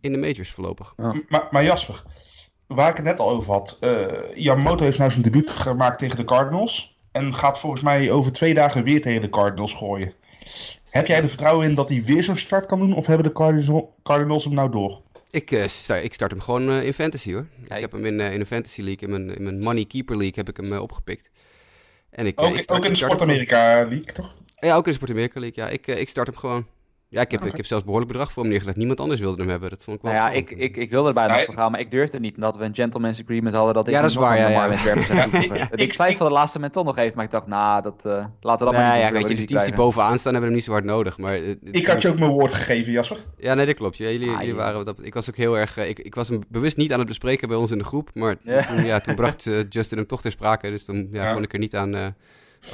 in de majors voorlopig. Maar, maar, Jasper, waar ik het net al over had. Uh, Yamamoto heeft nou zijn debuut gemaakt tegen de Cardinals. En gaat volgens mij over twee dagen weer tegen de Cardinals gooien. Heb jij er vertrouwen in dat hij weer zo'n start kan doen? Of hebben de Cardinals hem nou door? Ik, uh, start, ik start hem gewoon in fantasy hoor. ik heb hem in, in een fantasy league, in mijn, in mijn money keeper league heb ik hem opgepikt. En ik, ook, ik start, ook in de Sport Amerika League, toch? Ja, ook in de Sport Amerika League, ja. Ik, ik start hem gewoon. Ja, ik heb, ik heb zelfs behoorlijk bedrag voor hem neergelegd. Niemand anders wilde hem hebben. Dat vond ik wel nou ja, ik, ik, ik wilde er bijna voor gaan, maar ik durfde niet. Omdat we een gentleman's agreement hadden dat ik ja, dat is waar, ja, ja. ja. ik twijfelde de laatste moment toch nog even, maar ik dacht, nou, dat uh, laten we dat nee, maar niet ja, weet je, de teams die bovenaan staan hebben hem niet zo hard nodig. Maar, uh, ik had je ook mijn woord gegeven, Jasper. Ja, nee, dat klopt. Ja, jullie, ah, jullie waren, dat, ik was ook heel erg... Uh, ik, ik was hem bewust niet aan het bespreken bij ons in de groep, maar toen, ja, toen bracht Justin hem toch ter sprake. Dus dan ja, kon ik er niet aan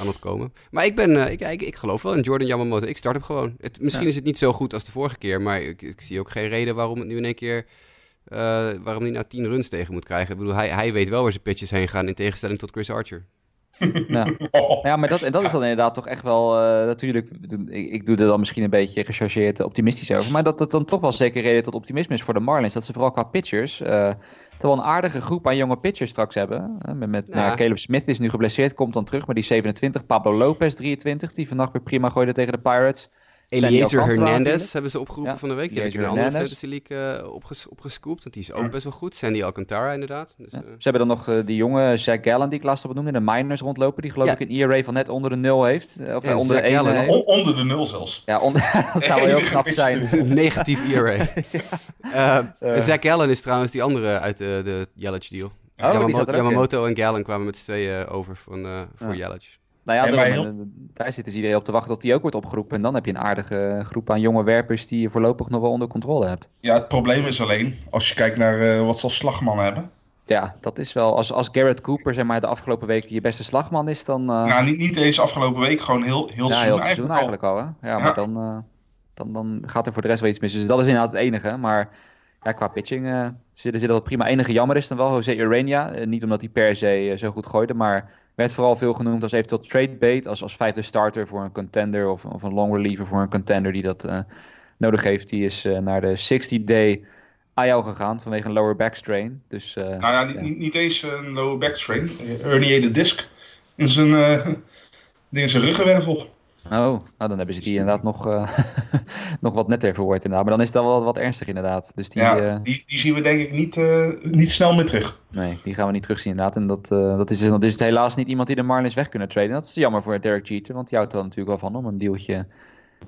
aan het komen. Maar ik, ben, uh, ik, ik, ik, geloof wel in Jordan Yamamoto. Ik start hem gewoon. Het, misschien is het niet zo goed als de vorige keer, maar ik, ik zie ook geen reden waarom het nu in één keer... Uh, waarom hij nou 10 runs tegen moet krijgen. Ik bedoel, hij, hij weet wel waar zijn pitches heen gaan in tegenstelling tot Chris Archer. Ja, ja maar dat, en dat is dan inderdaad toch echt wel, uh, natuurlijk, ik, ik, doe er dan misschien een beetje gechargeerd optimistisch over, maar dat het dan toch wel zeker reden tot optimisme is voor de Marlins. Dat ze vooral qua pitchers uh, wel een aardige groep aan jonge pitchers straks hebben. Met, met ja. nou, Caleb Smith is nu geblesseerd, komt dan terug, maar die 27. Pablo Lopez 23, die vannacht weer prima gooide tegen de Pirates. Eliezer Hernandez hebben ze opgeroepen van de week. Die heb ik in een andere Fantasy League uh, opges opgescoopt. Want die is ook best wel goed. Sandy Alcantara inderdaad. Dus, ja. uh... Ze hebben dan nog uh, die jonge Zach Gallen die ik laatst op noemde. In de minors rondlopen. Die geloof ik een ERA van net onder de nul heeft. Of ja, onder, de Gallen, on, onder de nul zelfs. Ja, onder, dat zou wel heel knap zijn. Negatief ERA. Zach Gallen is trouwens die andere uit de, de Yelich deal. Oh, Yamamoto, Yamamoto en Gallen kwamen met z'n tweeën over van, voor Yelich. Nou ja, daar zit dus iedereen op te wachten tot die ook wordt opgeroepen. En dan heb je een aardige groep aan jonge werpers die je voorlopig nog wel onder controle hebt. Ja, het probleem is alleen, als je kijkt naar uh, wat ze als slagman hebben. Ja, dat is wel. Als, als Garrett Cooper zeg maar, de afgelopen weken je beste slagman is, dan. Uh... Nou, niet, niet eens afgelopen week, gewoon heel, heel ja, seizoen, eigenlijk, eigenlijk al. Hè? Ja, ja, maar dan, uh, dan, dan gaat er voor de rest wel iets mis. Dus dat is inderdaad het enige. Maar ja, qua pitching uh, zit, zit dat prima. enige jammer is dan wel Jose Urania. niet omdat hij per se zo goed gooide, maar werd vooral veel genoemd als eventueel trade bait. Als, als vijfde starter voor een contender of, of een long reliever voor een contender die dat uh, nodig heeft. Die is uh, naar de 60-day IL gegaan vanwege een lower back strain. Dus, uh, nou ja, niet, niet, niet eens een lower back strain. Herniated disc in zijn, in zijn ruggenwervel. Oh, nou dan hebben ze die inderdaad nog, uh, nog wat netter verwoord inderdaad. Maar dan is het wel wat ernstig inderdaad. Dus die, ja, uh, die, die, zien we denk ik niet, uh, niet snel meer terug. Nee, die gaan we niet terugzien inderdaad. En dat, dat, is, dat is helaas niet iemand die de Marlins weg kunnen traden. Dat is jammer voor Derek Jeter, want die houdt er natuurlijk wel van om een dealtje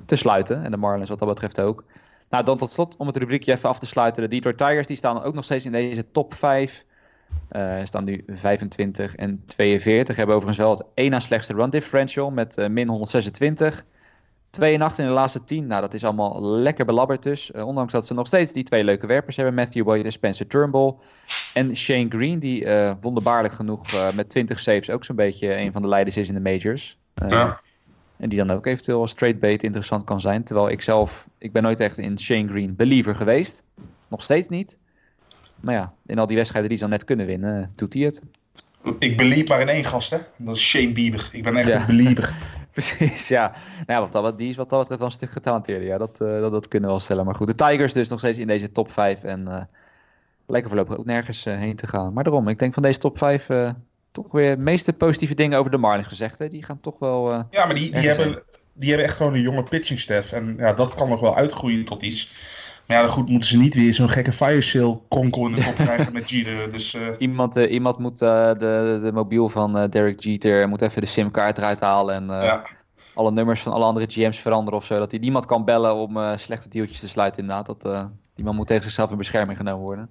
te sluiten. En de Marlins wat dat betreft ook. Nou, dan tot slot, om het rubriekje even af te sluiten. De Detroit Tigers die staan ook nog steeds in deze top 5 uh, staan nu 25 en 42. Hebben overigens wel het één na slechtste run differential met uh, min 126. 2 en 8 in de laatste 10. Nou, dat is allemaal lekker belabberd dus. Uh, ondanks dat ze nog steeds die twee leuke werpers hebben. Matthew Boyd en Spencer Turnbull. En Shane Green, die wonderbaarlijk genoeg met 20 saves ook zo'n beetje een van de leiders is in de majors. ja. En die dan ook eventueel als straight bait interessant kan zijn. Terwijl ik zelf, ik ben nooit echt in Shane Green believer geweest. Nog steeds niet. Maar ja, in al die wedstrijden die ze dan net kunnen winnen, doet hij het. Ik beliep maar in één gast, hè. Dat is Shane Bieber. Ik ben echt een belieber. Precies, ja. Nou, wat dat, die is wat dat betreft wel een stuk getalenteerder. Ja, dat, uh, dat, dat, kunnen we wel stellen. Maar goed, de Tigers dus nog steeds in deze top 5. En uh, lijken voorlopig ook nergens uh, heen te gaan. Maar daarom, ik denk van deze top 5 toch weer de meeste positieve dingen over de Marlins gezegd. Hè? Die gaan toch wel... ja, maar die, die, hebben, die hebben echt gewoon een jonge pitching staff. En ja, dat kan nog wel uitgroeien tot iets. Maar ja, dan goed moeten ze niet weer zo'n gekke fire sale konkel in de kop krijgen met Jeter. Dus, uh... iemand, uh, iemand moet uh, de, de mobiel van Derek Jeter, moet even de simkaart eruit halen en ja. alle nummers van alle andere GM's veranderen of zo. Dat hij niemand kan bellen om slechte deeltjes te sluiten inderdaad. Dat, die man moet tegen zichzelf in bescherming genomen worden.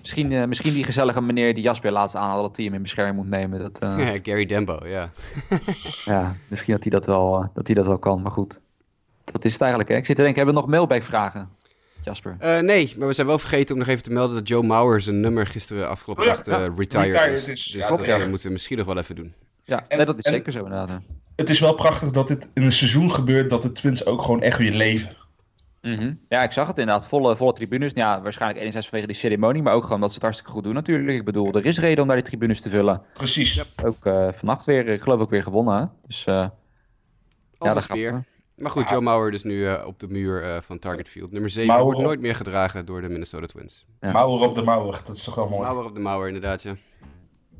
Misschien, misschien die gezellige meneer die Jasper laatst aanhaalde, dat hij hem in bescherming moet nemen. Dat, ja, Gary Dembo, ja. ja, misschien dat hij dat, wel, dat hij dat wel kan, maar goed. Dat is het eigenlijk. Hè? Ik zit te denken, hebben we nog mailback-vragen? Jasper? Uh, nee, maar we zijn wel vergeten om nog even te melden dat Joe Mauer zijn nummer gisteren afgelopen nacht oh ja, uh, retired, retired, is. is. Dus ja, dat ja. moeten we misschien nog wel even doen. Ja, en, nee, dat is en, zeker zo inderdaad. Het is wel prachtig dat dit in een seizoen gebeurt dat de Twins ook gewoon echt weer leven. Mm -hmm. Ja, ik zag het inderdaad. Volle, volle tribunes. Ja, waarschijnlijk enerzijds vanwege die ceremonie, maar ook gewoon dat ze het hartstikke goed doen natuurlijk. Ik bedoel, er is reden om daar die tribunes te vullen. Precies. Ook uh, vannacht weer, ik geloof ook weer gewonnen. Dus uh, ja, dat gaat maar goed, Joe Mauer dus nu uh, op de muur uh, van Target Field. Nummer 7 Mauer wordt nooit meer gedragen door de Minnesota Twins. Ja. Mauer op de Mauer, dat is toch wel mooi. Mauer op de Mauer, inderdaad, ja.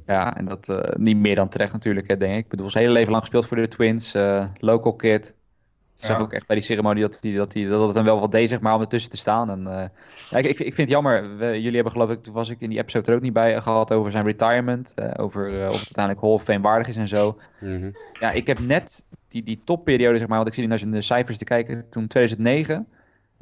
Ja, en dat uh, niet meer dan terecht natuurlijk, hè, denk ik. Ik bedoel, zijn hele leven lang gespeeld voor de Twins. local kid. Ik zag ja. ook echt bij die ceremonie dat, die, dat, die, dat het dan wel wat deed, zeg maar, om ertussen te staan. En, ja, ik, ik, ik, vind het jammer. We, jullie hebben geloof ik, toen was ik in die episode er ook niet bij gehad over zijn retirement. over of het uiteindelijk Hall of Fame waardig is en zo. Mm -hmm. Ja, ik heb net die, die topperiode, zeg maar, want ik zie naar zijn cijfers te kijken, toen 2009.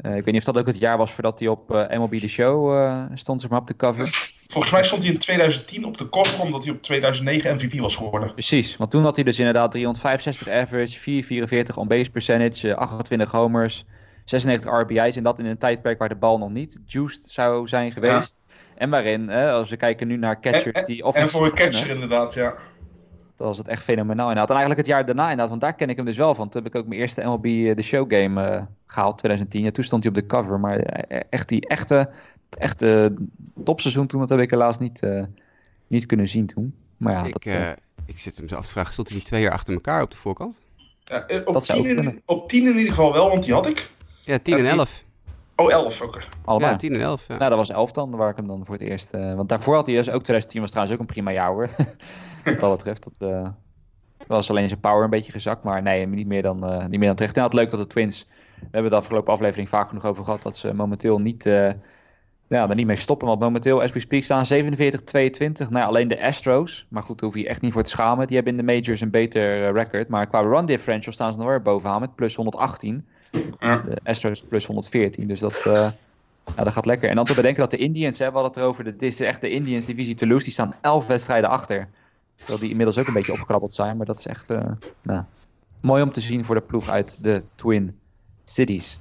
Uh, ik weet niet of dat ook het jaar was voordat hij op uh, MLB The Show uh, stond, zeg maar, op de cover. Volgens mij stond hij in 2010 op de cover, omdat hij op 2009 MVP was geworden. Precies, want toen had hij dus inderdaad 365 average, 4,44 on-base percentage, 28 homers, 96 RBI's. En dat in een tijdperk waar de bal nog niet juiced zou zijn geweest. Ja. En waarin, als we kijken nu naar catchers en, die... En voor een catcher inderdaad, ja. Dat was het echt fenomenaal inderdaad. En eigenlijk het jaar daarna inderdaad, want daar ken ik hem dus wel van. Toen heb ik ook mijn eerste MLB The eh, Show game uh, gehaald, 2010. Ja, toen stond hij op de cover. Maar eh, echt die echte, echte topseizoen toen, dat heb ik helaas niet, uh, niet kunnen zien toen. Maar ja, ik, dat, uh, ik zit hem af te vragen, stond hij twee jaar achter elkaar op de voorkant? Ja, op, dat tien in, op 10 in ieder geval wel, want die had ik. Ja, 10 en 11. Oh, 11 ook. Allebei. Ja, 10 en 11. Ja. Nou, dat was 11 dan, waar ik hem dan voor het eerst... Uh, want daarvoor had hij dus ook 2010 was trouwens ook een prima jaar hoor. Wat dat betreft. Dat, uh, was alleen zijn power een beetje gezakt. Maar nee, niet meer dan, uh, niet meer dan terecht. En het leuk dat de Twins... We hebben de afgelopen aflevering vaak genoeg over gehad... dat ze momenteel niet, uh, ja, er niet mee stoppen. Want momenteel, we speak, staan 47-22. Nou ja, alleen de Astros. Maar goed, daar hoef je echt niet voor te schamen. Die hebben in de majors een beter record. Maar qua run differential staan ze nog weer bovenaan met plus 118. De Astros plus 114. Dus dat... Ja, dat gaat lekker. En dan te bedenken dat de Indians, hè, we hadden het erover, de, dit is echt de Indians divisie Toulouse, die staan 11 wedstrijden achter. Terwijl die inmiddels ook een beetje opgekrabbeld zijn, maar dat is echt uh, nou, mooi om te zien voor de ploeg uit de Twin Cities.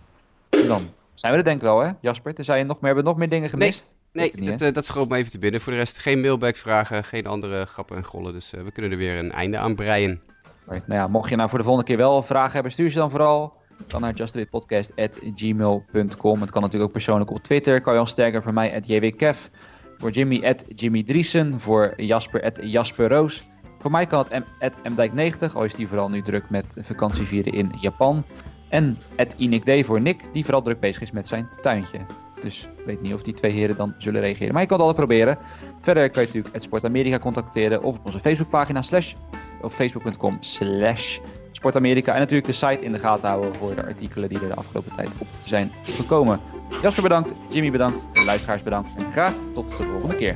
En dan zijn we er denk ik wel, hè, Jasper? Er zijn nog meer, hebben we nog meer dingen gemist? Nee, nee niet, dat, uh, dat schoot me even te binnen. Voor de rest geen mailback vragen, geen andere grappen en gollen. Dus uh, we kunnen er weer een einde aan breien. Right. Nou ja, mocht je nou voor de volgende keer wel vragen hebben, stuur ze dan vooral kan naar justawaypodcast.gmail.com. Het kan natuurlijk ook persoonlijk op Twitter. Kan je ons taggen voor mij, at. Voor Jimmy, at Jimmy Driesen. Voor Jasper, at Jasper Roos. Voor mij kan het at mdijk90, al is die vooral nu druk met vakantievieren in Japan. En at Inik voor Nick, die vooral druk bezig is met zijn tuintje. Dus ik weet niet of die twee heren dan zullen reageren. Maar je kan het altijd proberen. Verder kan je natuurlijk het Sport Amerika contacteren of op onze Facebookpagina slash of facebook.com slash Sport Amerika. En natuurlijk de site in de gaten houden voor de artikelen die er de afgelopen tijd op zijn gekomen. Jasper bedankt, Jimmy bedankt, luisteraars bedankt. En graag tot de volgende keer.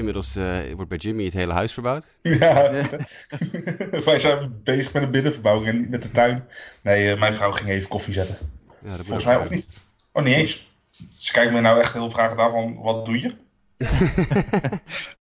Inmiddels uh, wordt bij Jimmy het hele huis verbouwd. Ja, wij zijn bezig met een binnenverbouwing en niet met de tuin. Nee, uh, mijn vrouw ging even koffie zetten. Ja, dat Volgens mij of niet. Oh, niet eens. Ze kijken me nou echt heel vragen daarvan, wat doe je?